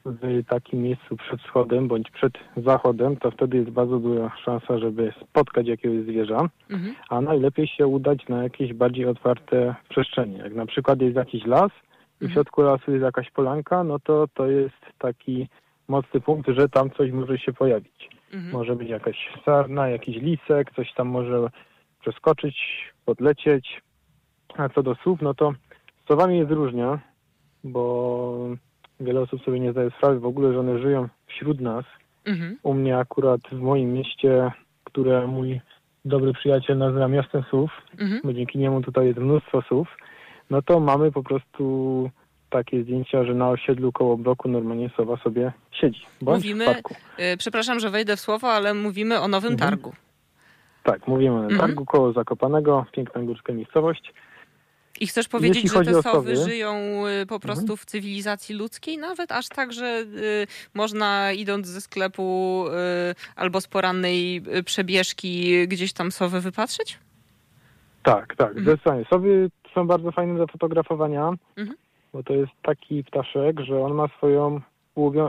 w takim miejscu przed wschodem bądź przed zachodem, to wtedy jest bardzo duża szansa, żeby spotkać jakiegoś zwierza, mhm. a najlepiej się udać na jakieś bardziej otwarte przestrzenie. Jak na przykład jest jakiś las, i w mhm. środku lasu jest jakaś polanka, no to to jest taki mocny punkt, że tam coś może się pojawić. Mhm. Może być jakaś sarna, jakiś lisek, coś tam może przeskoczyć, podlecieć. A co do słów, no to z słowami jest różnie, bo wiele osób sobie nie zdaje sprawy w ogóle, że one żyją wśród nas. Mhm. U mnie akurat w moim mieście, które mój dobry przyjaciel nazywa miastem słów, mhm. bo dzięki niemu tutaj jest mnóstwo słów, no to mamy po prostu takie zdjęcia, że na osiedlu koło bloku normalnie sowa sobie siedzi. mówimy, y, przepraszam, że wejdę w słowo, ale mówimy o Nowym mhm. Targu. Tak, mówimy o mhm. Targu koło Zakopanego, piękna górska miejscowość. I chcesz powiedzieć, Jeśli że te sowy żyją y, po prostu mhm. w cywilizacji ludzkiej nawet, aż tak, że y, można idąc ze sklepu y, albo z porannej y, przebieżki gdzieś tam sowy wypatrzeć? Tak, tak, mhm. zdecydowanie. Sowy są bardzo fajne do fotografowania, mhm. bo to jest taki ptaszek, że on ma swoją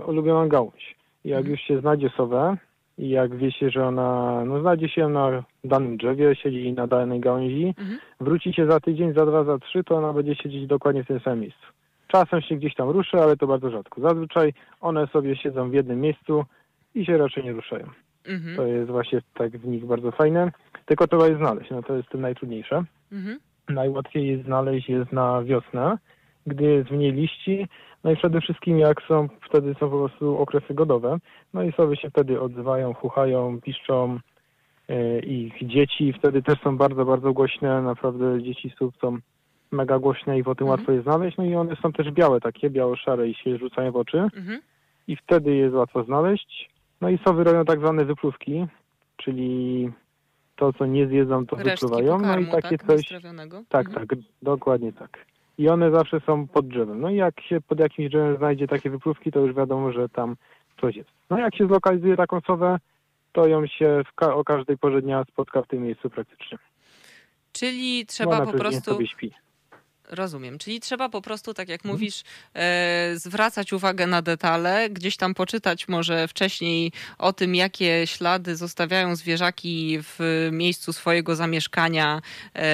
ulubioną gałąź. Jak mhm. już się znajdzie sowę i jak wie się, że ona no, znajdzie się na danym drzewie, siedzi na danej gałęzi, mhm. wróci się za tydzień, za dwa, za trzy, to ona będzie siedzieć dokładnie w tym samym miejscu. Czasem się gdzieś tam ruszy, ale to bardzo rzadko. Zazwyczaj one sobie siedzą w jednym miejscu i się raczej nie ruszają. Mhm. To jest właśnie tak w nich bardzo fajne. Tylko trzeba je znaleźć, no to jest tym najtrudniejsze. Mhm najłatwiej je znaleźć jest na wiosnę, gdy jest mniej liści. No i przede wszystkim jak są, wtedy są po prostu okresy godowe. No i sobie się wtedy odzywają, chuchają, piszczą yy, ich dzieci. Wtedy też są bardzo, bardzo głośne. Naprawdę dzieci słów są mega głośne i po tym mhm. łatwo je znaleźć. No i one są też białe takie, biało-szare i się rzucają w oczy. Mhm. I wtedy jest łatwo znaleźć. No i sowy robią tak zwane wypluwki, czyli to, co nie zjedzą, to Resztki wypluwają. Pokarmu, no i takie tak? coś. Tak, mhm. tak, dokładnie tak. I one zawsze są pod drzewem. No i jak się pod jakimś drzewem znajdzie takie wypróbki, to już wiadomo, że tam coś jest. No jak się zlokalizuje taką sowę, to ją się ka o każdej porze dnia spotka w tym miejscu praktycznie. Czyli trzeba po prostu. Rozumiem. Czyli trzeba po prostu, tak jak mhm. mówisz, e, zwracać uwagę na detale, gdzieś tam poczytać może wcześniej o tym, jakie ślady zostawiają zwierzaki w miejscu swojego zamieszkania e,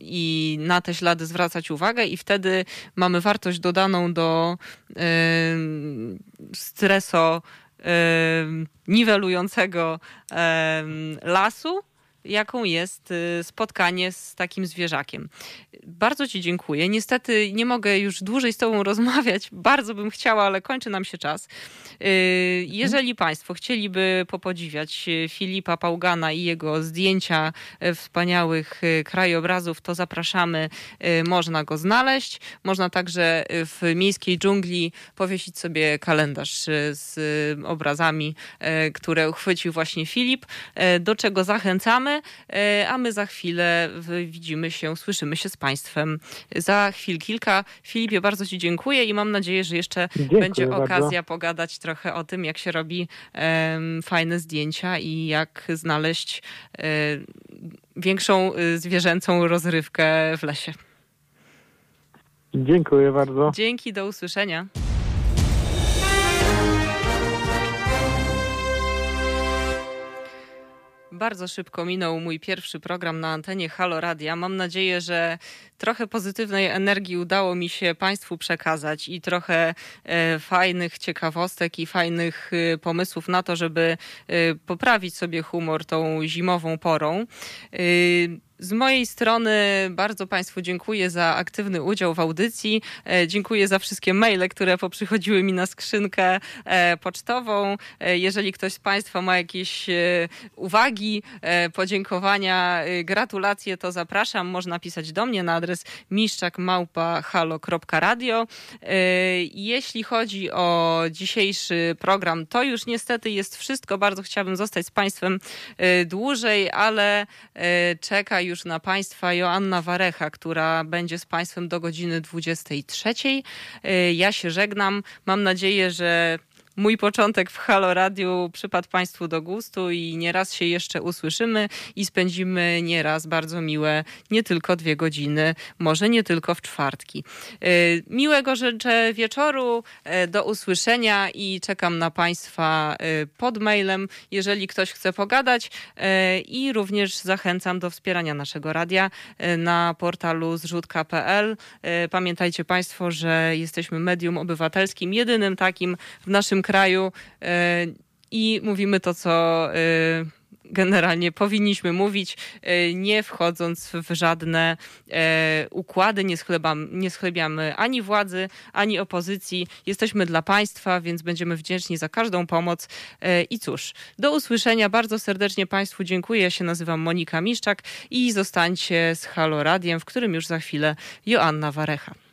i na te ślady zwracać uwagę i wtedy mamy wartość dodaną do e, streso e, niwelującego e, lasu jaką jest y, spotkanie z takim zwierzakiem. Bardzo Ci dziękuję. Niestety nie mogę już dłużej z Tobą rozmawiać. Bardzo bym chciała, ale kończy nam się czas. Y, jeżeli Państwo chcieliby popodziwiać y, Filipa Pałgana i jego zdjęcia wspaniałych krajobrazów, to zapraszamy. Można go znaleźć. Można także w miejskiej dżungli powiesić sobie kalendarz z obrazami, które uchwycił właśnie Filip, do czego zachęcamy. E, a my za chwilę widzimy się, słyszymy się z Państwem za chwil kilka. Filipie, bardzo Ci dziękuję i mam nadzieję, że jeszcze dziękuję będzie bardzo. okazja pogadać trochę o tym, jak się robi um, fajne zdjęcia i jak znaleźć um, większą y, zwierzęcą rozrywkę w lesie. Dziękuję bardzo. Dzięki, do usłyszenia. Bardzo szybko minął mój pierwszy program na antenie Halo Radia. Mam nadzieję, że trochę pozytywnej energii udało mi się Państwu przekazać i trochę e, fajnych ciekawostek i fajnych e, pomysłów na to, żeby e, poprawić sobie humor tą zimową porą. Z mojej strony bardzo Państwu dziękuję za aktywny udział w audycji. E, dziękuję za wszystkie maile, które poprzychodziły mi na skrzynkę e, pocztową. E, jeżeli ktoś z Państwa ma jakieś uwagi, podziękowania, gratulacje, to zapraszam. Można pisać do mnie na adres miszczakmałpa.halo.radio. Jeśli chodzi o dzisiejszy program, to już niestety jest wszystko. Bardzo chciałabym zostać z Państwem dłużej, ale czeka już na Państwa Joanna Warecha, która będzie z Państwem do godziny 23. Y, ja się żegnam. Mam nadzieję, że mój początek w Halo Radio przypadł Państwu do gustu i nieraz się jeszcze usłyszymy i spędzimy nieraz bardzo miłe, nie tylko dwie godziny, może nie tylko w czwartki. Y, miłego życzę wieczoru, y, do usłyszenia i czekam na Państwa y, pod mailem, jeżeli ktoś chce pogadać i również zachęcam do wspierania naszego radia na portalu zrzutka.pl. Pamiętajcie Państwo, że jesteśmy medium obywatelskim, jedynym takim w naszym kraju e, i mówimy to, co e, generalnie powinniśmy mówić, e, nie wchodząc w żadne układy, nie, schlebam, nie schlebiamy ani władzy, ani opozycji. Jesteśmy dla państwa, więc będziemy wdzięczni za każdą pomoc. I cóż, do usłyszenia. Bardzo serdecznie Państwu dziękuję. Ja się nazywam Monika Miszczak i zostańcie z Halo Radiem, w którym już za chwilę Joanna Warecha.